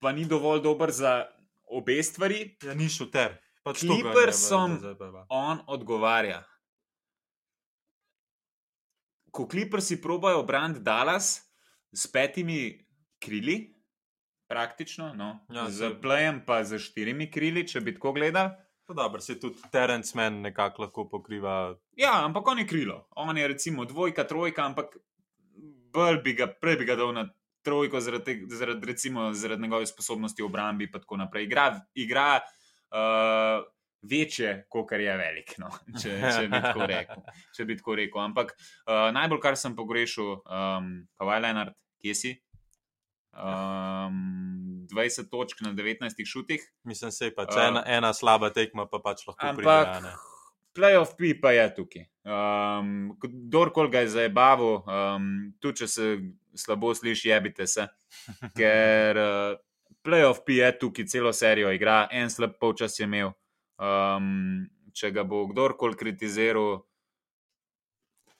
pa ni dovolj dober za obe stvari. Ja, ni šuter. Pač Klipersom on odgovarja ko kliprsi probajo brand Dallas s petimi krili, praktično, no, ja, z plejem pa z štirimi krili, če bi tako gledal. Dobro, se tudi Terence Men nekako lahko pokriva. Ja, ampak on je krilo. On je recimo dvojka, trojka, ampak bolj bi ga, prej bi ga dal na trojko, zaradi, zaradi, recimo, zaradi njegove sposobnosti v obrambi in tako naprej. Igra, igra uh, večje, kot je velik. No, če, če, bi rekel, če bi tako rekel. Ampak uh, najbolj, kar sem pogrešal, um, pa je Leonard, kje si? Um, 20 točk na 19 šutih. Mislim, se je pač uh, ena, ena slaba tekma, pa pač lahko pride. Playoff P pa je tukaj. Um, Kdorkoli ga je zabaval, um, tudi če se slabo sliši, jebite se. Ker uh, Playoff P je tukaj, celo serijo igra, en slab polčas je imel. Um, če ga bo kdorkoli kritiziral,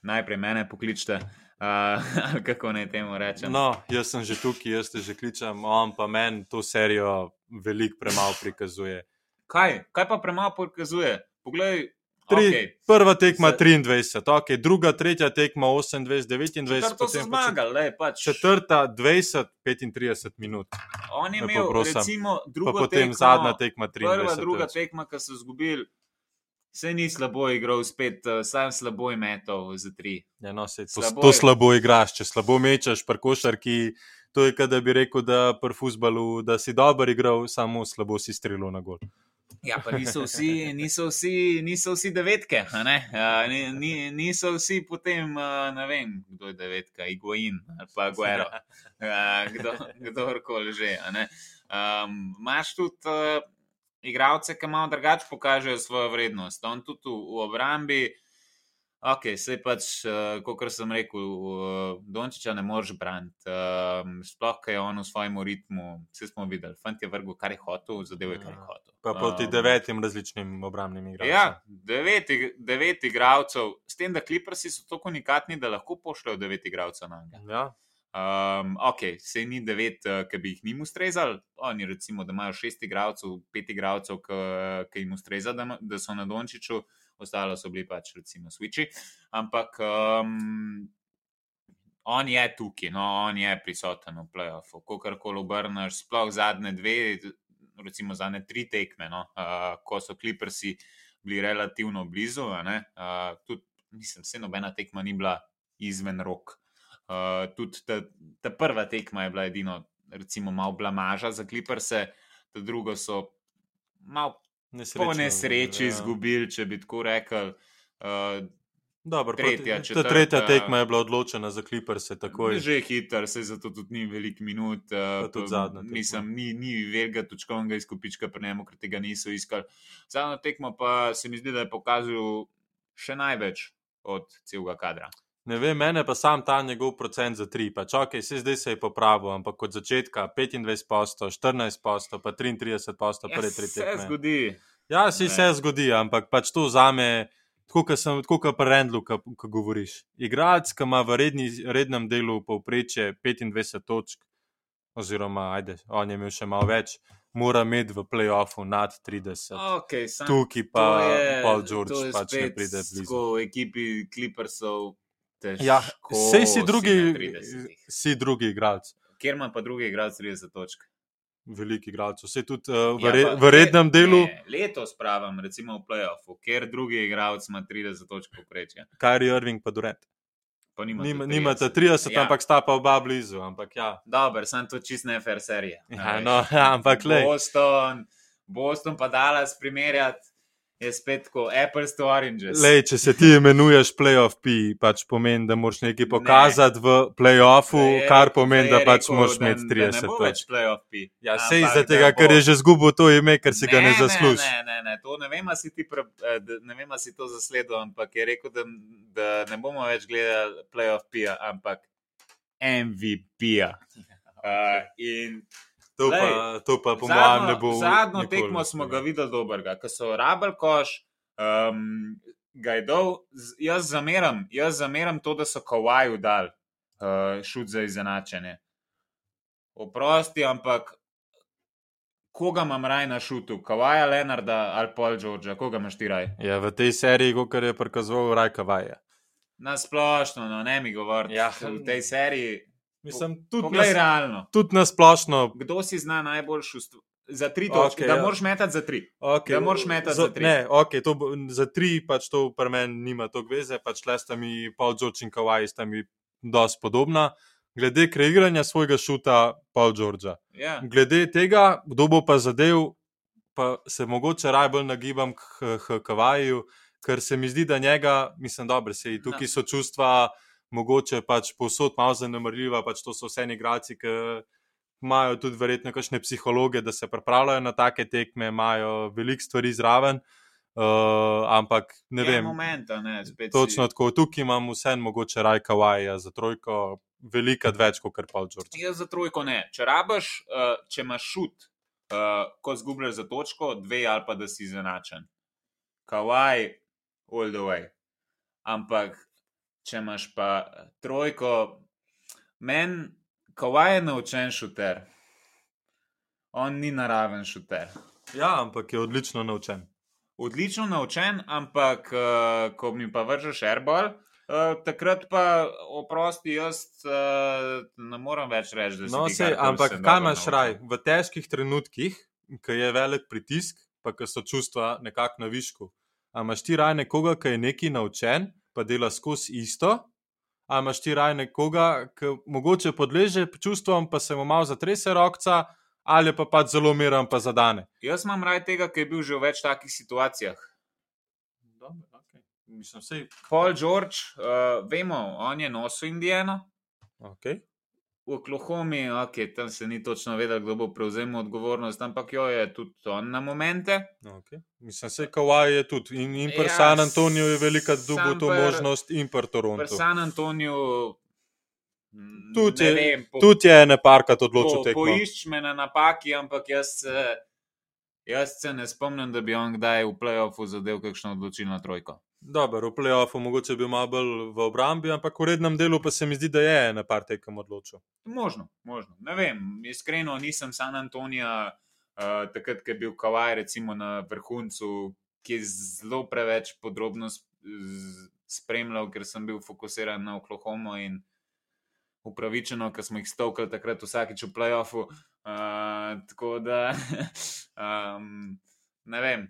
najprej mene pokličite. Uh, kako naj temu rečem? No, jaz sem že tukaj, jaz te že kličem, on pa meni to serijo veliko premalo prikazuje. Kaj? Kaj pa premalo prikazuje? Poglej, Tri, okay. Prva tekma 23, okay. druga, tretja tekma 28, 29, četrta zmagal, le, pač. četrta 20, 35 minut. On je imel recimo, drugo pa potem tekmo, zadnja tekma 23. Prva, druga več. tekma, ki so izgubili, se ni slabo igral, spet uh, sam slabo je metal za tri. Ja, no, se, to, slabo to slabo igraš, če slabo mečeš, prkošarki. To je, da bi rekel, da pri futbalu, da si dober igral, samo slabo si strelil na gol. Ja, pa niso vsi, niso vsi, niso vsi devetke, uh, niso vsi potem, uh, ne vem, kdo je devetka, Iguain ali pa Guero, uh, kdo, kdorkoli že. Um, tudi uh, igralce, ki malo drugače pokažejo svojo vrednost. On tudi v, v obrambi. Ok, se pač, uh, kot sem rekel, uh, Dončiča ne moreš braniti. Uh, sploh, kaj je on v svojem ritmu, vse smo videli. Fant je vrgel, kar je hotel, zadev je, kar je ja. hotel. Pa proti um, devetim različnim obrambnim igralcem. Ja, devet, devet igralcev, s tem, da kliprsi so tako unikatni, da lahko pošljajo devet igralcev na njega. Ja. Um, ok, se ni devet, uh, ki bi jih njim ustrezali. Oni, recimo, da imajo šest igralcev, pet igralcev, ki jim ustreza, da, da so na Dončiču ostalo so bili pač recimo Switchi. Ampak um, on je tukaj, no, on je prisoten v playoffu, ko karkoli obrneš, sploh zadnje dve, recimo zadnje tri tekme, no, uh, ko so kliprsi bili relativno blizu. Uh, tudi, mislim, se nobena tekma ni bila izven rok. Uh, tudi ta, ta prva tekma je bila edino, recimo, malo blamaža za kliprse, ta druga so malo po nesreči ja. izgubili, če bi tako rekel. Uh, Dobro, tretja, proti, četrta, tretja tekma je bila odločena za kliprse. Že je hiter, se zato tudi ni veliko minut. Uh, zadnja, mislim, ni, ni velikega točkovnega izkupička, pri njemu, ker tega niso iskali. Zadnja tekma pa se mi zdi, da je pokazal še največ od celega kadra. Ne vem, mene pa sam ta njegov procent za tri. Pač, okay, se zdaj se je popravil, ampak od začetka 25 posto, 14 posto, pa 33 posto, prve tri tekme. Se zgodi. Ja, se vse zgodi, ampak pač to zame, tako kot pa Rendlu, ko govoriš. Igralec, ki ima v redni, rednem delu povprečje 25 točk, oziroma ajde, on je imel še malo več, mora imeti v playoffu nad 30. Okay, Tukaj pa je Paul George, pač ne pride blizu. V ekipi Clippersov. Ja, vse si drugi, si drugi igralec. Ker ima pa drugi igralec 30 točk veliki igralcev. Vse tudi uh, v, re, ja, v rednem ne, delu. Ne, letos pravim, recimo v playoffu, ker drugi igralec ima 30 točk poprečja. Je Irving pa Durant? Nima, nimate 30, ja. ampak sta pa oba blizu. Ampak, ja. Dober, sem to čist ne fair serija. Ja, no, ja, ampak le. Boston, Boston pa Dallas primerjati je spet kot Apples to Oranges. Lej, če se ti imenuješ playoff P, pač pomeni, da moraš nekaj pokazati ne. v playoffu, play kar pomeni, da pač moraš imeti 30. To je pač playoff P. Ja, sej iz tega, ker je že zgubil to ime, ker si ne, ga ne zasluži. Ne, ne, ne, to ne vem, si ti pre, eh, ne vem, si to zasledil, ampak je rekel, da, da ne bomo več gledali playoff P, ampak MVP-ja. Uh, in To, Lej, pa, to pa, po mojem, ne bo. Zadnjo tekmo smo ga videli dobrega, ko so rabel koš, um, ga je dol. Jaz zameram, jaz zameram to, da so kawaju dal uh, šut za izenačenje. Oprosti, ampak koga imam raj na šutu? Kawaja Leonarda ali Paul George, koga imaš ti raj? Ja, v tej seriji, kot je prikazoval, raj Kawaja. Na splošno, no, ne mi govoriti. Ja. V tej seriji. Mislim, tudi nas, realno. Tudi na splošno. Kdo si zna najboljši za tri točke? Okay, da ja. moraš metati za tri. Okay. Da moraš metati za, za tri. Ne, okay, to, za tri pač to pri meni nima to veze, pač le sta mi Paul George in Kawhi sta mi dosti podobna. Glede kreiranja svojega šuta, Paul George. Yeah. Ja. Glede tega, kdo bo pa zadev, pa se mogoče najbolj nagibam k, k Kawhiju, ker se mi zdi, da njega, mislim, dobro, se no. tukaj so čustva mogoče pač posod malo zanemrljiva, pač to so vse igrači, ki imajo tudi verjetno kakšne psihologe, da se pripravljajo na take tekme, imajo veliko stvari zraven. Uh, ampak ne vem, momenta, ne, točno tako. Tukaj imam vse, mogoče rajka vaja za trojko, veliko več kot kar pa včeraj. Jaz za trojko ne. Če rabaš, uh, če imaš šut, uh, ko zgubljaš za točko, dve ali pa da si izenačen. Kawaii, all the way. Ampak če imaš pa eh, trojko, meni, kavaj je naučen šuter. On ni naraven šuter. Ja, ampak je odlično naučen. Odlično naučen, ampak uh, ko mi pa vržeš airball, uh, takrat pa oprosti, jaz uh, ne morem več reči, da se no, lahko. Ampak kaj imaš raj? V težkih trenutkih, ki je velik pritisk, pa ki so čustva nekako na višku. Imaš ti raj nekoga, ki je neki naučen, pa dela skozi isto, ali imaš ti raj nekoga, ki mogoče podleže čustvom, pa se mu malo zatrese rokca, ali pa pač zelo miren, pa zadane. Jaz imam raj tega, ki je bil že v več takih situacijah. Mislim, sej... Paul George, uh, vemo, on je nosil Indijano. Okay v Oklahomi, okay, tam se ni točno vedel, kdo bo prevzel odgovornost, ampak jo je tudi on na momente. Okay. Mislim, se Kawhi je tudi in, in pri ja, San Antoniju je velika dugo to možnost, in pri Torontu. Pri San Antoniju. Tudi je, tud je ena parka odločil po, poišč me na napaki, ampak jaz jaz se ne spomnim, da bi on kdaj v playoffu zadev kakšno odločilno trojko. Dobro, v playoffu mogoče bi bil malo bolj v obrambi, ampak v rednem delu pa se mi zdi, da je ena par tekem odločil. Možno, možno. Ne vem, iskreno nisem San Antonija, uh, takrat, ko je bil Kawaii recimo na vrhuncu, ki je zelo preveč podrobno spremljal, ker sem bil fokusiran na Oklahomo in upravičeno, ker smo jih stovkali takrat vsakeč v playoffu. Uh, tako da, um, ne vem,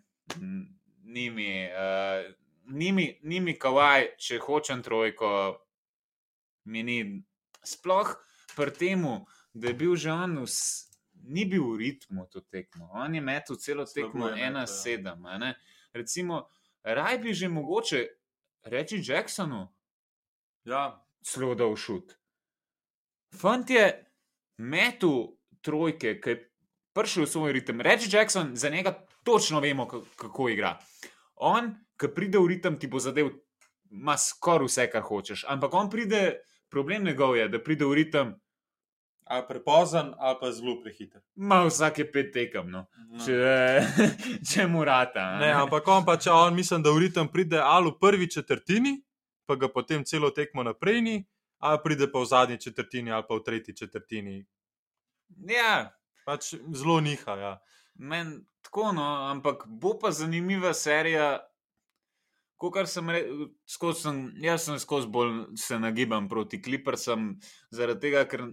ni mi. Uh, nimi, nimi kavaj, če hočem trojko, mi ni. Sploh pri tem, da je bil že on, vs, ni bil v ritmu to tekmo. On je metel celo tekmo 1-7. Ja. Recimo, raj bi že mogoče reči Jacksonu, da ja. je dal šut. Fant je metel trojke, ki je prišel v svoj ritem. Reči Jackson, za njega točno vemo, kako igra. On ki pride v ritem, ti bo zadev, ima skoraj vse, kar hočeš. Ampak on pride, problem njegov je, da pride v ritem. Ali prepozen, ali pa zelo prehiter. Ma vsake pet tekem, no. no. če, če morata. Ne? Ne, ampak on pa če on mislim, da v ritem pride ali v prvi četrtini, pa ga potem celo tekmo naprej ni, ali pride pa v zadnji četrtini, ali pa v tretji četrtini. Ja. Pač zelo niha. Ja. Men, tako, no, ampak bo pa zanimiva serija. Kar sem rekel, jaz sem skozi bolj se nagibam proti Kliprsom, zaradi tega, ker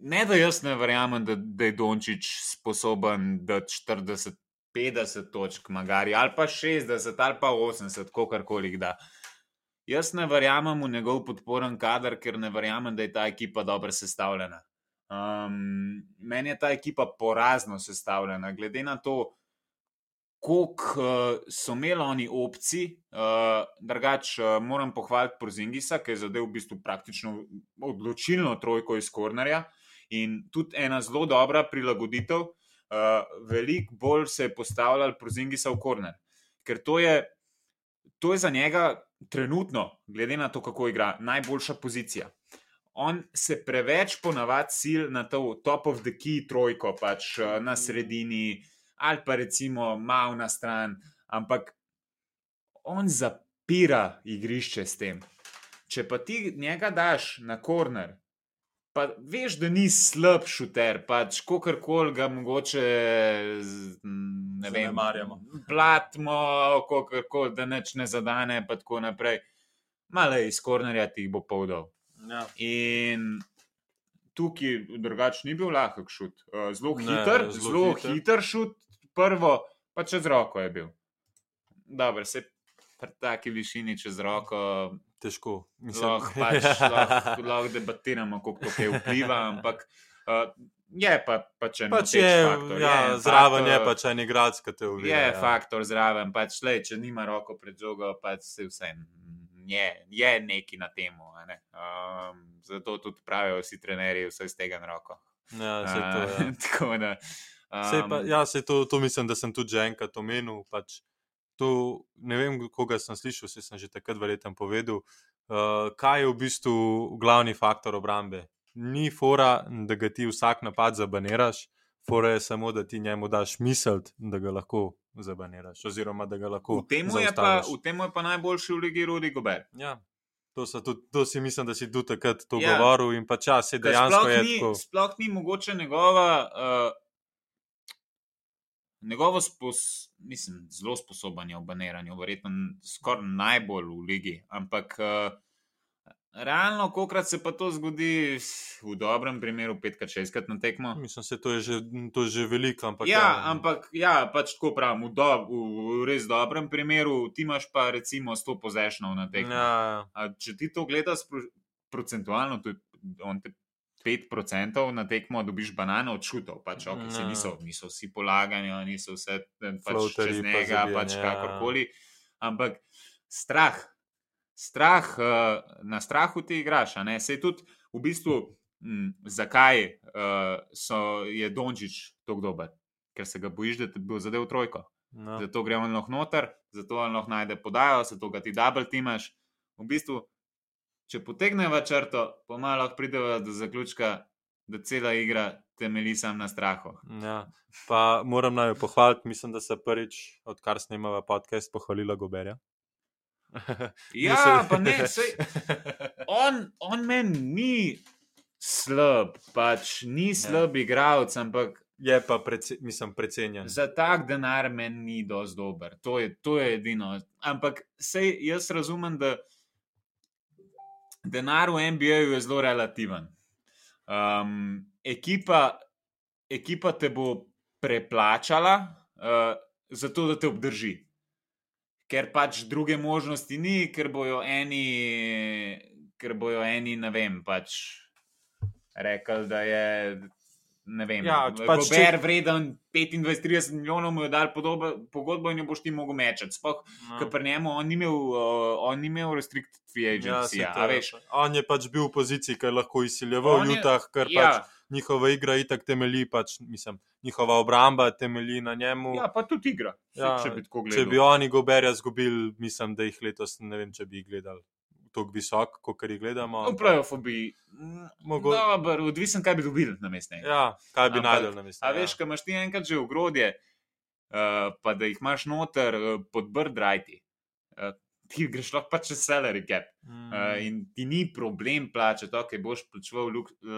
ne da jaz ne verjamem, da, da je Dončić sposoben da 40, 50 točk, magari, ali pa 60, ali pa 80, kakorkoli da. Jaz ne verjamem v njegov podporen kader, ker ne verjamem, da je ta ekipa dobro sestavljena. Um, meni je ta ekipa porazno sestavljena, glede na to, koliko uh, so imeli oni opci. Uh, drugač, uh, moram pohvaliti Prozingisa, ki je zadev v bistvu praktično odločilno trojko iz Kornerja. In tudi ena zelo dobra prilagoditev, uh, veliko bolj se je postavljal Prozingisa v korner. Ker to je, to je za njega trenutno, glede na to, kako igra, najboljša pozicija. On se preveč ponavadi sil na to top of the key trojko, pač uh, na sredini, ali pa recimo malo na stran, ampak on zapira igrišče s tem. Če pa ti njega daš na korner, Pa veš, da ni slab šuter, pač kako koli ga mogoče ne vem, marjamo. Platimo, kako koli, da neč ne zadane, pa tako naprej. Male iz kornerja ti bo povdal. Ja. In tukaj drugače ni bil lahek šut. Eh, zelo hiter, ne, zelo hiter. hiter šut, prvo pa čez roko je bil. Dobro, se pri taki višini čez roko težko. Lahko pač, lah, lah debatiramo, kako to vpliva, ampak uh, je pa, pa če. Pač je, faktor, ja, je zraven faktor, je pač en igralec, ki te uvija. Je ja. faktor zraven, pač le, če nima roko pred žogo, pač se vse. Je, je neki na tem. Ne? Um, zato tudi pravijo vsi trenerji, vse iz tega na roko. Ja, se to, ja. tako da. Um, pa, ja, se to, to mislim, da sem tudi že enkrat omenil. Pač to ne vem, koga sem slišal, se sem že takrat verjetno povedal. Uh, kaj je v bistvu glavni faktor obrambe? Ni fora, da ga ti vsak napad zabaniraš, fora je samo, da ti njemu daš misel, da ga lahko zabaniraš. Oziroma, da ga lahko. V tem je, je pa najboljši v Ligi Rudi Gober. Ja. To, tudi, to si mislim, da si tu takrat to ja. govoril, in pa čas je dejansko. Sploh ni, tako... sploh ni mogoče njegova uh, Njegovo spos, mislim, zelo sposoben je v baniranju, verjetno skoraj najbolj v ligi. Ampak uh, realno, kokrat se pa to zgodi, v dobrem primeru, petkrat, šestkrat na tekmo. Mislim, da to je že, to je že veliko. Ampak, ja, ja, ampak ja, pač tako pravim, v, do, v, v res dobrem primeru, ti imaš pa recimo 100 pozešnov na tekmo. Ja. Če ti to gledaš procentualno, to je, on te 5% na tekmo dobiš banane od šutov, pač, okay, no. niso, niso vsi polagani, niso vse eh, pač čez njega, pa pač ja. kakorkoli. Ampak strah, strah uh, na strahu ti igraš. Se je tudi v bistvu, m, zakaj uh, so, je Dončić tako dober, ker se ga bojiš, da ti bo zadev trojko. No. Zato gremo lahko noter, zato lahko najde podajo, zato ga ti dubl timaš. V bistvu če potegnemo črto, pomalo pridemo do zaključka, da cela igra temelji samo na strahu. Ja, pa moram naj pohvaliti, mislim, da se prvič, odkar snimamo podcast, pohvalila Goberja. ja, pa ne, sej, on, on meni ni slab, pač ni slab igralec, ampak. Je pa, prece, mislim, precenjen. Za tak denar meni ni dovolj dober, to je, to je edino. Ampak sej, jaz razumem, da denar v NBA-ju je zelo relativen. Um, ekipa, ekipa te bo preplačala, uh, zato da te obdrži. Ker pač druge možnosti ni, ker bojo eni, ker bojo eni, ne vem, pač rekli, da je ne vem, ja, pač če... vreden 25-30 milijonov, mu je dal pogodbo in jo boš ti mogel mečati. Sploh, no. ker pri njemu on ni imel, uh, imel restricted free agency. Ja, ja, on je pač bil v poziciji, ker lahko izsiljeval v Jutah, ker ja. pač njihova igra itak temelji, pač, mislim, njihova obramba temelji na njemu. Ja, pa tudi igra. Ja, če, bi če bi oni goberja zgubili, mislim, da jih letos ne vem, če bi jih gledali. Tako visok, kot jih gledamo. V playoffu bi. Mogo... Dobar, odvisen, kaj bi dobil na mestu. Ja, kaj bi najdel na mestu. A veš, ja. kaj imaš ti enkrat že v grodje, uh, pa da jih imaš noter uh, pod brdrajti. Uh, ti greš lahko pač čez salary cap. Mm. Uh, in ti ni problem plačati, ok, boš plačeval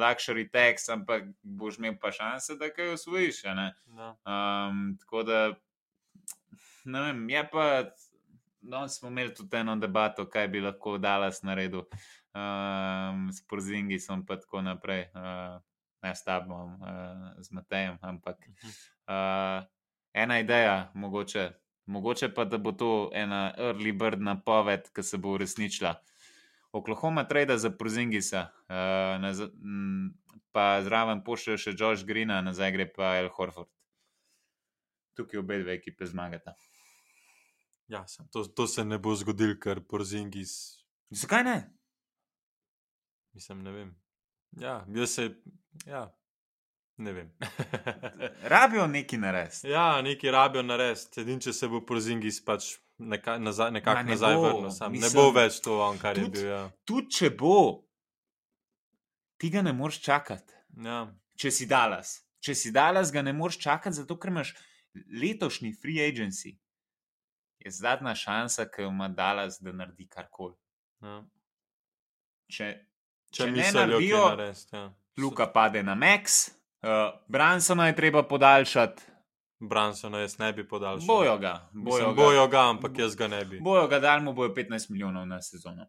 luxury tax, ampak boš imel pa šanse, da kaj osvojiš. No. Um, tako da, ne vem, je pa. No, smo imeli tudi eno debato, kaj bi lahko Dallas naredil um, s Porzingi, sem pa tako naprej, uh, ne s tabom, uh, z Matejem. Ampak uh, ena ideja, mogoče, mogoče pa da bo to ena early bird napoved, ki se bo uresničila. Oklahoma trade za Porzingisa, uh, pa zraven pošljajo še Josh Greena, nazaj gre pa El Horford. Tukaj obe dve ekipe zmagata. Ja, to, to se ne bo zgodilo, ker porzingis. Zakaj ne? Mislim, ne vem. Ja, jaz se. Ja. Ne vem. rabijo neki nares. Ja, neki rabijo nares. Edin, če se bo porzingis pač nekako nazaj, nekak ne nazaj vrnil, mislim, ne bo več to, on, kar tud, je bil. Ja. Tudi če bo, ti ga ne moreš čakati. Ja. Če si dalas. Če si dalas, ga ne moreš čakati, zato ker imaš letošnji free agency je zadnja šansa, ki jo ima Dallas, da naredi karkoli. Ja. Če, če, če ne naredijo, ja. Luka pade na Max, uh, Bransona je treba podaljšati. Bransona jaz ne bi podaljšal. Bojo ga, bojo, Mislim, bojo ga, ampak jaz ga ne bi. Bojo ga, da mu bojo 15 milijonov na sezono. Ja.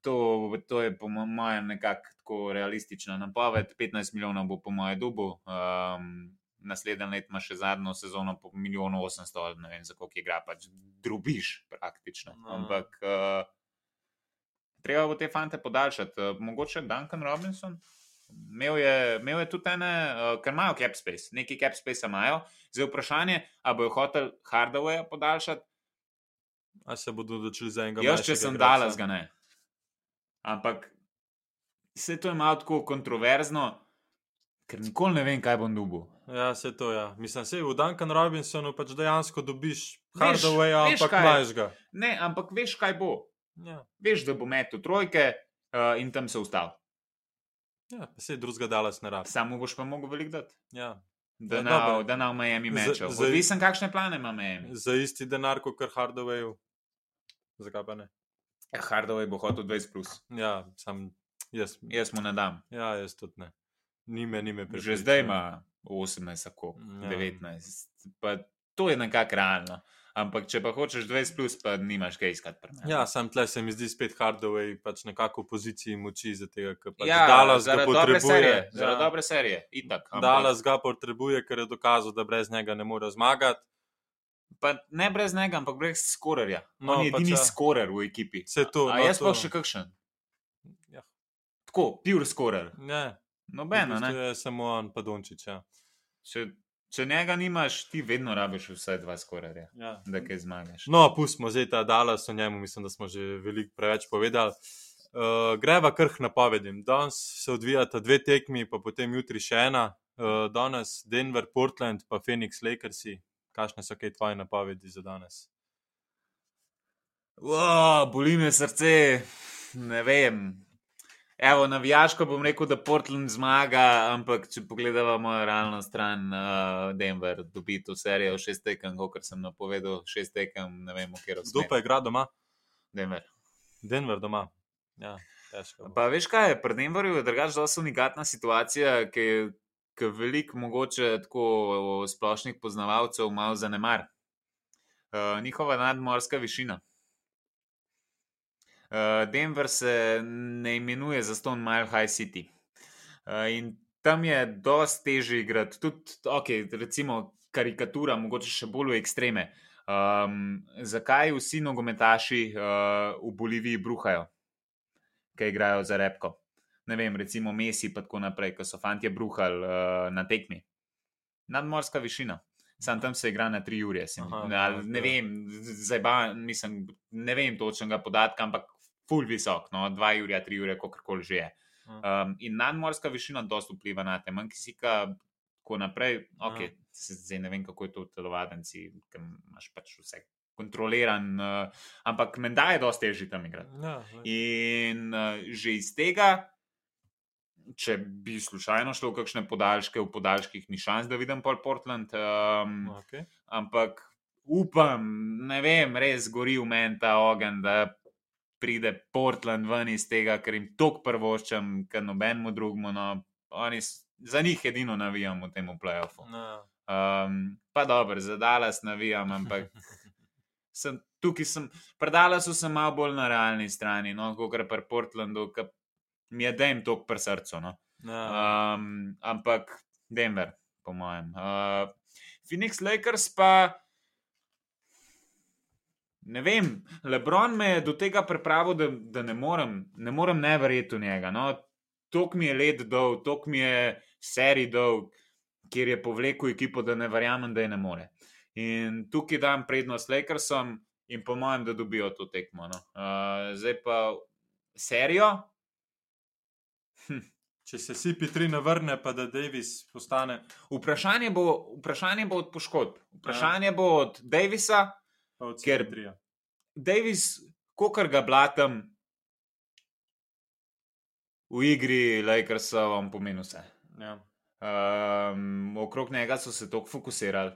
To, to je po mojem nekako realistična napoved. 15 milijonov bo po mojem dubu. Um, naslednji let ima še zadnjo sezono po milijonu 800, ne vem, za koliko igra, pač drubiš praktično. No. Ampak uh, treba bo te fante podaljšati. Uh, mogoče Duncan Robinson. Imel je, imel je tudi ene, uh, ker imajo cap space, neki cap space imajo. Zdaj vprašanje, ali bojo hotel Hardaway podaljšati. A se bodo odločili za enega? Jaz, če sem dal, ga ne. Ampak vse to je malo tako kontroverzno, ker nikoli ne vem, kaj bom dubil. Ja, se to je. Ja. Mislim, da v Duncan Robinsonu pač dejansko dobiš hardware, ampak imaš ga. Ne, ampak veš, kaj bo. Ja. Veš, da bo metu trojke uh, in tam se ustal. Ja, se je drugega dala snera. Samo boš pa mogel velik dati. Ja. Da ja, na, da na Miami mečev. Zavisem, kakšne plane ima Miami. Za isti denar, kot kar hardware. Zakaj pa ne? Ja, hardware bo hotel 20. Plus. Ja, sam jaz. Jaz mu ne dam. Ja, jaz tudi ne. Nime, nime Že zdaj ima. 18, tako, ja. 19. Pa to je nekako realno. Ampak, če pa hočeš 20, plus, pa nimaš kaj iskati. Ja, sam tle se mi zdi spet hardware, pač nekako v poziciji moči za tega, ker pač ja, Dallas ga potrebuje. Ja. Zaradi dobre serije, itak. Ampak... Dallas ga potrebuje, ker je dokazal, da brez njega ne more zmagati. Pa ne brez njega, ampak brez skorerja. No, On je edini pač, skorer v ekipi. To, a, a no, jaz pa to... še kakšen. Ja. Tako, pure skorer. Ne. Nobeno, ne. To je samo on, pa Dončič. Ja. Če, če njega nimaš, ti vedno rabiš vse dva skoraj, ja. da kaj zmagaš. No, pustimo zdaj ta Dallas o njemu, mislim, da smo že veliko preveč povedali. Uh, greva krh napovedim. Danes se odvijata dve tekmi, pa potem jutri še ena. Uh, danes Denver, Portland, pa Phoenix, Lakersi. Kakšne so kaj tvoje napovedi za danes? Wow, boli me srce, ne vem. Evo, navijaško bom rekel, da Portland zmaga, ampak če pogledamo realno stran, uh, Denver dobi to serijo šest tekem, kot sem napovedal, šest tekem, ne vem, kje je. Kdo pa igra doma? Denver. Denver doma. Ja, težko. Pa veš kaj, pri Denverju je drugač zelo unikatna situacija, ki je veliko mogoče tako splošnih poznavalcev malo zanemar. Uh, njihova nadmorska višina. Uh, Denver se ne imenuje za Stone Mile High City. Uh, in tam je dosti težje igrati, tudi, okay, recimo, karikatura, mogoče še bolj v ekstreme. Um, zakaj vsi nogometaši uh, v Boliviji bruhajo, ki igrajo za repko? Ne vem, recimo Messi, pa tako naprej, ko so fanti bruhali uh, na tekmi. Nadmorska višina. Sam tam se igra na tri ure. Aha, ne, ne vem, zdaj pa nisem, ne vem točnega podatka, ampak ful visok, no, dva ure, tri ure, kako koli že je. Um, in nadmorska višina dosta vpliva na te, manj kisika, tako naprej. Okay, zdaj ne vem, kako je to v telovadnici, ker imaš pač vse kontroliran, uh, ampak menda je dosti težje tam igrati. Ja, in uh, že iz tega, če bi slučajno šlo v kakšne podaljške, v podaljških ni šans, da vidim pol Portland. Um, okay. Ampak upam, ne vem, res gori v meni ta ogen, da pride Portland ven iz tega, ker jim tok prvoščam, ker nobenemu drugemu. No, oni, za njih edino navijam v tem playoffu. No. Um, pa dobro, za Dallas navijam, ampak sem, tukaj sem, predala so se malo bolj na realni strani, no, kot pri Portlandu, ki mi je dejem tok pri srcu. No. Um, ampak Denver, po mojem. Uh, Phoenix Lakers pa. Ne vem, Lebron me je do tega pripravil, da, da ne morem, ne morem ne verjeti v njega. No, tok mi je let dol, tok mi je serij dol, kjer je povlekel ekipo, da ne verjamem, da je ne more. In tukaj dam prednost Lakersom in po mojem, da dobijo to tekmo. No. Uh, zdaj pa serijo. Hm. Če se Sipi 3 ne vrne, pa da Davis postane. Vprašanje bo, vprašanje bo od poškodb. Vprašanje ja. bo od Davisa, ker Davis, kokar ga blatam, v igri Lakersa vam pomeni vse. Ja. Um, okrog njega so se tako fokusirali.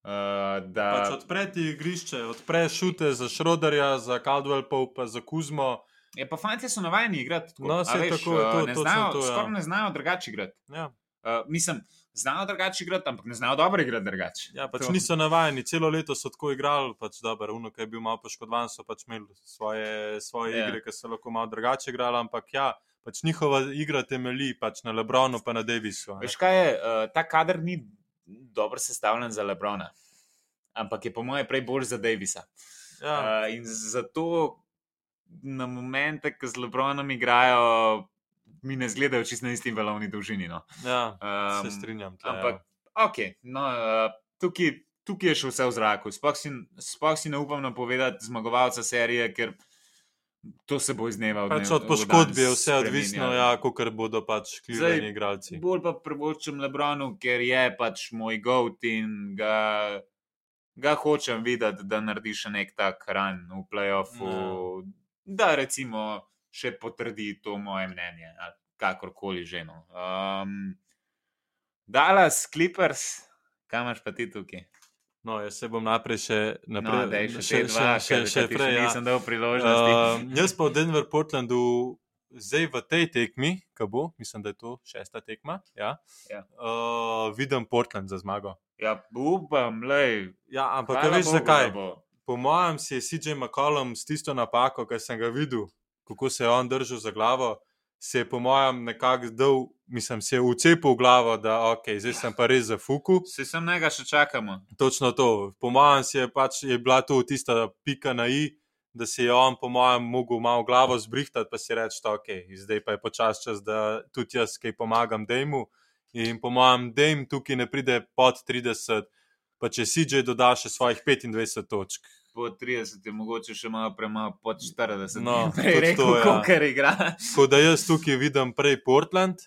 Uh, da pač odpreti igrišče, odpreš šute za Šrodarja, za Caldwell Pope, za Kuzmo. Je pa fanti so navajeni igrati tako. No, veš, tako je to. Ne znajo, to, ja. skoraj ne znajo drugače igrati. Ja. Uh, mislim, znajo drugače igrati, ampak ne znajo dobro igrati drugače. Ja, pač to. niso navajeni, celo leto so tako igrali, pač dobro, uno, ki je bil malo poškodovan, so pač imeli svoje, svoje ja. igre, ki so lahko malo drugače igrali, ampak ja pač njihova igra temelji pač na Lebronu, pa na Davisu. Veš kaj je, uh, ta kader ni dobro sestavljen za Lebrona, ampak je po mojem prej bolj za Davisa. Ja. Uh, in zato na momente, ko z Lebronom igrajo, mi ne zgledajo čisto na isti valovni dolžini. No. Ja, um, se strinjam. Tle, ampak, ja. ok, no, uh, tukaj. Tukaj je še vse v zraku. Sploh si, si ne upam napovedati zmagovalca serije, ker To se bo iz dneva v dan. Pač od poškodbe je vse odvisno, ja, kako bodo pač ključni igralci. Bolj pa prebočam Lebronu, ker je pač moj goat in ga, ga hočem videti, da naredi še nek tak ran v playoffu. Ne. Da, recimo, še potrdi to moje mnenje, kakorkoli že. No. Um, Dallas, Clippers, kam imaš pa ti tukaj? No, jaz se bom naprej še naprej. No, dej, še, še, dva, še, še, še prej. Ja. Nisem dal priložnosti. Uh, jaz pa v Denver, Portlandu, zdaj v tej tekmi, ki bo, mislim, da je to šesta tekma, ja, ja. Uh, vidim Portland za zmago. Ja, upam, lej. Ja, ampak veš zakaj? Po mojem si je CJ McCollum s tisto napako, ki sem ga videl, kako se je on držal za glavo se je, po mojem, nekako dal, mislim, se je ucepil v glavo, da ok, zdaj sem pa res za fuku. Se sem nekaj še čakamo. Točno to. Po mojem, je, pač, je bila to tista pika na i, da se je on, po mojem, mogel malo glavo zbrihtati, pa si reči, da ok, zdaj pa je počas čas, da tudi jaz kaj pomagam Dejmu. In po mojem, Dejm tukaj ne pride pod 30. Pa če si že dodaš svojih 25 točk, po 30, je mogoče še malo premalo, pod 40. No, prej rekel, ja. kar igra. Tako da jaz tukaj vidim prej Portland,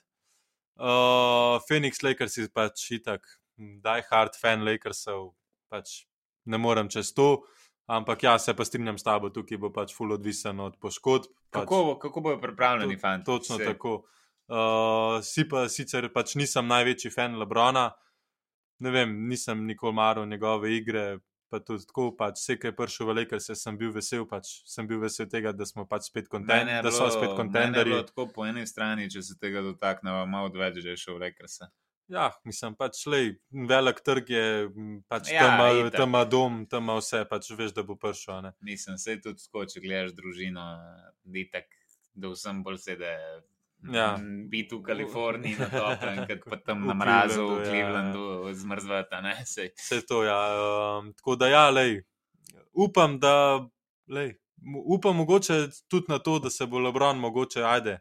uh, Phoenix Lakers je pač itak, die hard fan Lakersov, pač ne morem čez to. Ampak ja, se pa strinjam s tabo, tukaj bo pač full odvisen od poškodb. Pač, kako, kako bojo pripravljeni, fanti? Točno Vse. tako. Uh, si pa sicer pač nisem največji fan Lebrona, ne vem, nisem nikoli maral njegove igre, pa tudi tako, pač, vse, ki je prišel v Lakers, sem bil vesel, pač, sem bil vesel tega, da smo pač spet kontenderi. Da so spet kontenderi. Tako po eni strani, če se tega dotaknemo, malo odveč, že je šel v Lakers. Ja, mislim, pač lej, velik trg je, pač ja, tam ima dom, tam ima vse, pač veš, da bo prišel. Nisem se tudi skočil, če gledaš družino, ditek, da vsem bolj sede ja. biti v Kaliforniji, na toplem, kot pa tam na mrazu, v Clevelandu, ja. zmrzvata. Vse to, ja. Um, tako da, ja, lej, upam, da, lej, upam mogoče tudi na to, da se bo Lebron mogoče ajde.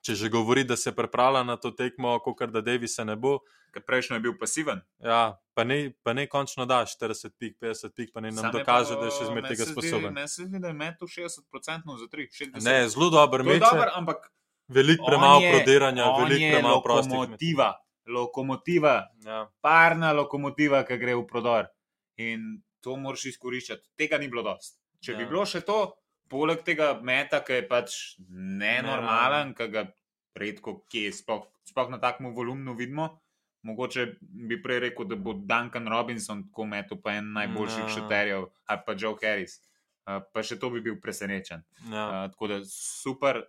Če že govori, da se pripravlja na to tekmo, kot da Davisa ne bo. Prejšnjo je bil pasiven. Ja, pa ne, pa ne končno da 40 pik, 50 pik, pa ne nam Same dokaže, pa, da je še zmeraj tega sposoben. Ne, se zdi, da je metu 60% za 3. 60. Ne, zelo dober meč. Ampak Veliko premalo prodiranja, veliko premalo prostora. Lokomotiva, lokomotiva ja. parna lokomotiva, ki gre v prodor. In to moraš izkoriščati. Tega ni bilo dosti. Če ja. bi bilo še to, poleg tega meta, ki je pač nenormalen, ki ga redko kje, sploh, sploh na takem volumnu vidimo. Mogoče bi prej rekel, da bo Duncan Robinson tako metal, pa en najboljših no. šuterjev, ali pa Joe Harris. Uh, pa še to bi bil presenečen. No. Uh, tako da super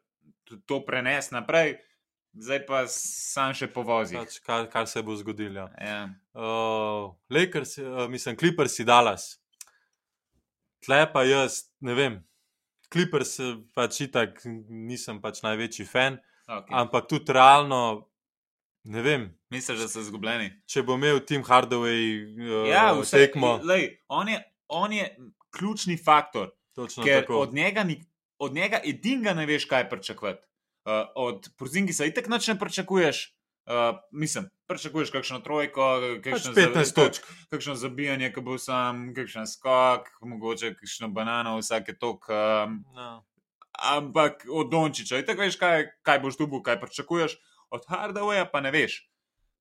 to prenes naprej, zdaj pa sam še povozi. Pač, kar, kar se bo zgodilo. Ja. Uh, Lakers, uh, mislim, Clippers si Dallas. Tle pa jaz, ne vem. Clippers pač itak nisem pač največji fan, okay. ampak tudi realno. Ne vem. Misliš, da so izgubljeni? Če bo imel Tim Hardaway uh, ja, vse, tekmo. Lej, on, je, on je ključni faktor. Ker od njega, od njega edinega ne veš, kaj pričakovati. Uh, od Pruzingi se itek noč ne pričakuješ. Uh, mislim, pričakuješ kakšno trojko, kakšno, pač za, kak, kakšno zabijanje, ki bo sam, kakšen skok, mogoče kakšno banano, vsake tok. Um, no. Ampak od Dončiča, itek veš, kaj, kaj boš tu, kaj pričakuješ, od Hardawaya pa ne veš.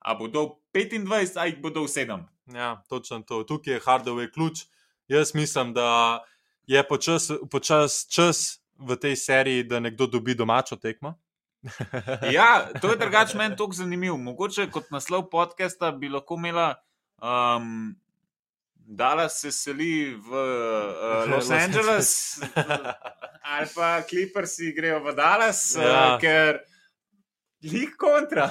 A bo do 25, a jih bo do 7. Ja, točno to. Tukaj je Hardaway ključ. Jaz mislim, da je počas, počas čas v tej seriji, da nekdo dobi domačo tekmo. ja, to je drugače meni tako zanimivo. Mogoče kot naslov podcasta bi lahko imela. Um, Dala se seli v uh, Los Angeles, ali pa Clippersi grejo v Dallas, ja. uh, ker jih kontra.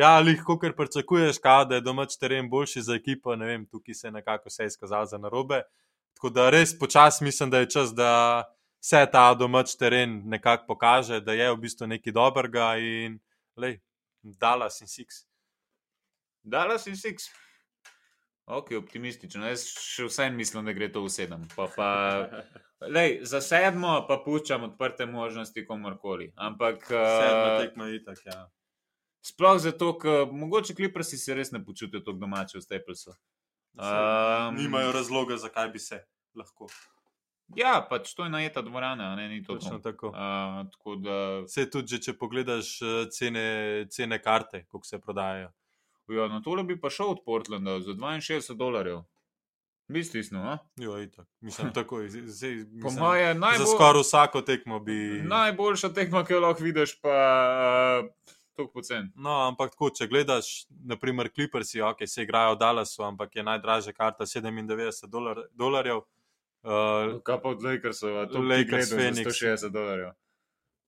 ja, lahko kar pričakuješ, da je domač teren boljši za ekipo. Ne vem, tukaj se je nekako vse izkazalo za narobe. Tako da res počasi mislim, da je čas, da se ta domač teren nekako pokaže, da je v bistvu nekaj dobrega in lej, Dallas in Six. Dallas in Six. Ok, optimistično. Jaz še vsem mislim, da gre to v sedem. Pa, pa, lej, za sedmo pa puščam odprte možnosti komorkoli. Ampak. Sedma uh, tekma je tako, ja. Sploh zato, ker mogoče kliprsi se res ne počutijo tako domače v Staplesu. Um, nimajo razloga, zakaj bi se lahko. Ja, pač to je najeta dvorana, ne ni to. Točno tako. Uh, tako da... Se tudi, že, če pogledaš eh, cene, cene karte, kako se prodajajo. Ja, na tole bi pa šel od Portlanda za 62 dolarjev. Misliš, no? Ja, itak. Mislim, tako je. Po moje najbolj... Za skoraj vsako tekmo bi. Najboljša tekma, ki jo lahko vidiš, pa uh, tako pocen. No, ampak tako, če gledaš, naprimer, Clippersi, ok, se igrajo v Dallasu, ampak je najdražja karta 97 dolar, dolarjev. Uh, Kaj pa od Lakersov, to je Lakers Phoenix. 160 dolarjev.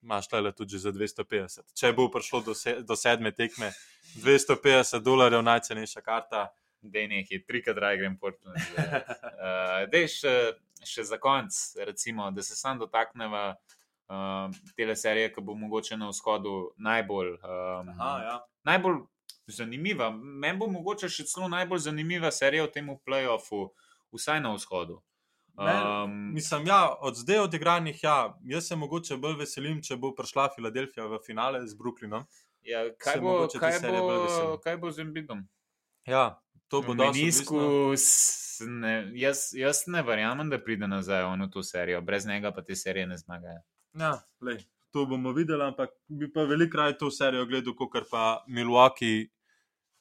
Maš le tudi za 250. Če bo prišlo do, se, do sedme tekme, 250 dolarjev najcenejša karta. Da je nekaj, trikrat drag grem Portland. uh, Dej še, še za konc, recimo, da se sam dotakneva uh, tele serije, ki bo mogoče na vzhodu najbolj, um, Aha, ja. najbolj zanimiva. Meni bo mogoče še celo najbolj zanimiva serija v tem playoffu, vsaj na vzhodu. Um, mislim, ja, od zdaj odigranih, ja, jaz se mogoče bolj veselim, če bo prišla Filadelfija v finale z Brooklynom. Ja, kaj, bo, kaj, bo, kaj bo z Embidom? Ja, to bo dobro. Jaz, jaz ne verjamem, da pride nazaj v to serijo, brez njega pa te serije ne zmagajo. Ja, lej, to bomo videli, ampak bi pa veliko raje to serijo gledal, kot pa Milwaukee.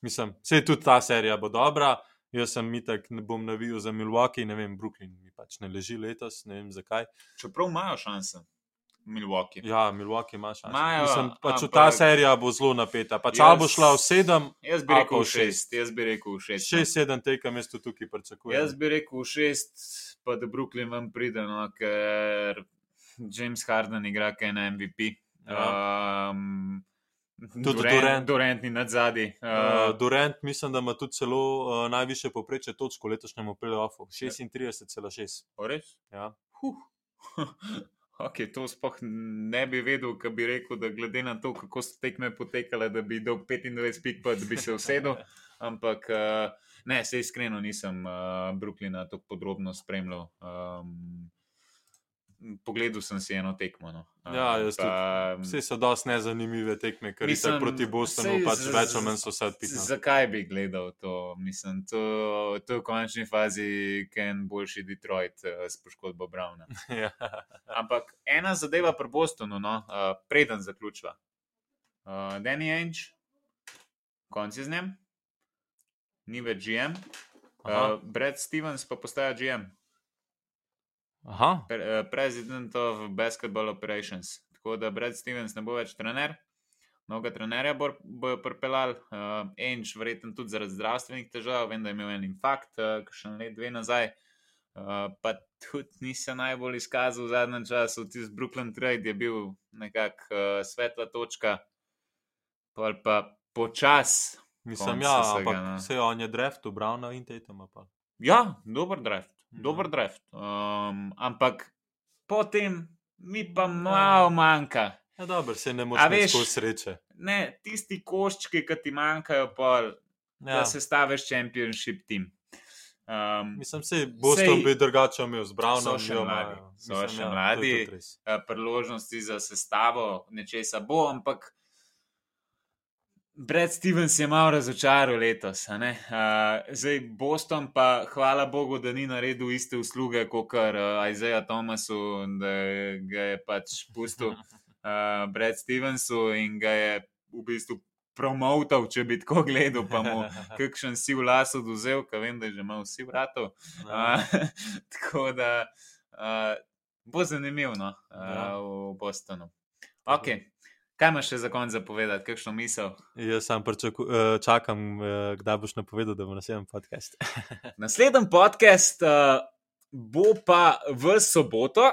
Mislim, vse tudi ta serija bo dobra. Jaz sem mitek, ne bom navijal za Milwaukee, ne vem, Brooklyn mi pač ne leži letos, ne vem zakaj. Čeprav imajo šanse. Milwaukee. Ja, Milwaukee ima šanse. Majo, Mislim, pač ampak, ta serija bo zelo napeta. Pač jaz, bo šla v sedem, jaz bi rekel v šest. Jaz bi rekel v šest. Šest, sedem tekem jaz tu tukaj pričakujem. Jaz bi rekel v šest, pa da Brooklyn vam pride, no, ker James Harden igra kaj na MVP. Ja. Um, Tudi Durant, Durant ni nad zadnji. Uh, uh, Durant, mislim, da ima tudi celo uh, najviše poprečje točk v letošnjem playoffu 36,6. Res? Ja. Huh. ok, to sploh ne bi vedel, kaj bi rekel, da glede na to, kako so tekme potekale, da bi do 25 pik, pa da bi se usedel. Ampak uh, ne, se iskreno nisem uh, Brooklyna tako podrobno spremljal. Um, Pogledal sem si eno tekmo. No. Ja, pa, vse so dosti nezanimive tekme, ker so proti Bostonu, pač več ali manj so vse odpisali. Zakaj bi gledal to? Mislim, to, to je v končni fazi, ken boljši Detroit uh, s poškodbo Browna. ja. Ampak ena zadeva pri Bostonu, no, uh, preden zaključva. Uh, Danny Ainge, konci z njim, ni več GM. Uh, Brad Stevens pa postaja GM. Aha. President of Basketball Operations. Tako da Brad Stevens ne bo več trener, mnogo trenerja bojo pripeljali, uh, enč, verjetno tudi zaradi zdravstvenih težav, vem, da je imel en infarkt, uh, še let, dve nazaj. Uh, pa tudi ni se najbolj izkazal v zadnjem času, tisti Brooklyn Trade je bil nekako uh, svetla točka, pa pa počas. Mislim, ja, ampak no. vse on je draft, Browna in Tatum. Ja, dober draft, mhm. dober draft. Um, ampak potem mi pa ja. malo manjka. Ja, dobro, se ne moreš več sreče. Ne, tisti koščki, ki ti manjkajo, pol, ja. da se staviš championship team. Um, Mislim, da bo to bi drugače imel zbrano. So še mladi, so Mislim, še ja, mladi. Uh, priložnosti za sestavo nečesa bo, ampak Brad Stevens je malo razočaral letos. Uh, zdaj Boston pa, hvala Bogu, da ni naredil iste usluge kot uh, Isaiah Thomasu, da ga je pač pustil uh, Brad Stevensu in ga je v bistvu promotal, če bi tako gledal, pa mu kakšen si v lasu dozel, ker vem, da je že imel vsi vratov. Uh, tako da uh, bo zanimivo no, uh, v Bostonu. Okay. Kaj imaš še za konec zapovedati, kakšno misel? Jaz sam pričaku, čakam, kdaj boš napovedal, da bo naslednji podcast. naslednji podcast uh, bo pa v soboto,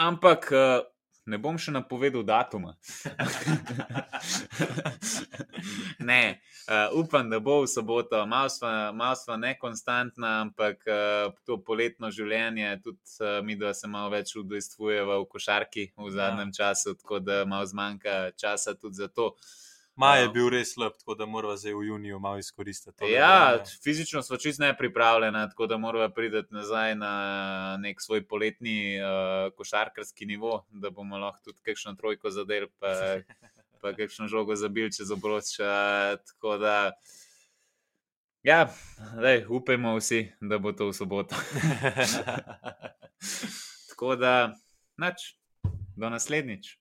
ampak uh, ne bom še napovedal datuma. ne, uh, upam, da bo v soboto, malo smo nekonstantna, ampak uh, to poletno življenje, tudi uh, mi, da se malo več udejstvujemo v košarki v zadnjem ja. času, tako da malo zmanjka časa tudi za to. Uh, Maj je bil res slab, tako da moramo zdaj v juniju malo izkoristiti. Ja, fizično smo čist ne pripravljeni, tako da moramo priti nazaj na nek svoj poletni uh, košarkarski nivo, da bomo lahko tudi kakšno trojko zadel, pa, pa kakšno žogo zabil čez obroč. Tako da, ja, daj, upajmo vsi, da bo to v soboto. tako da, nač, do naslednjič.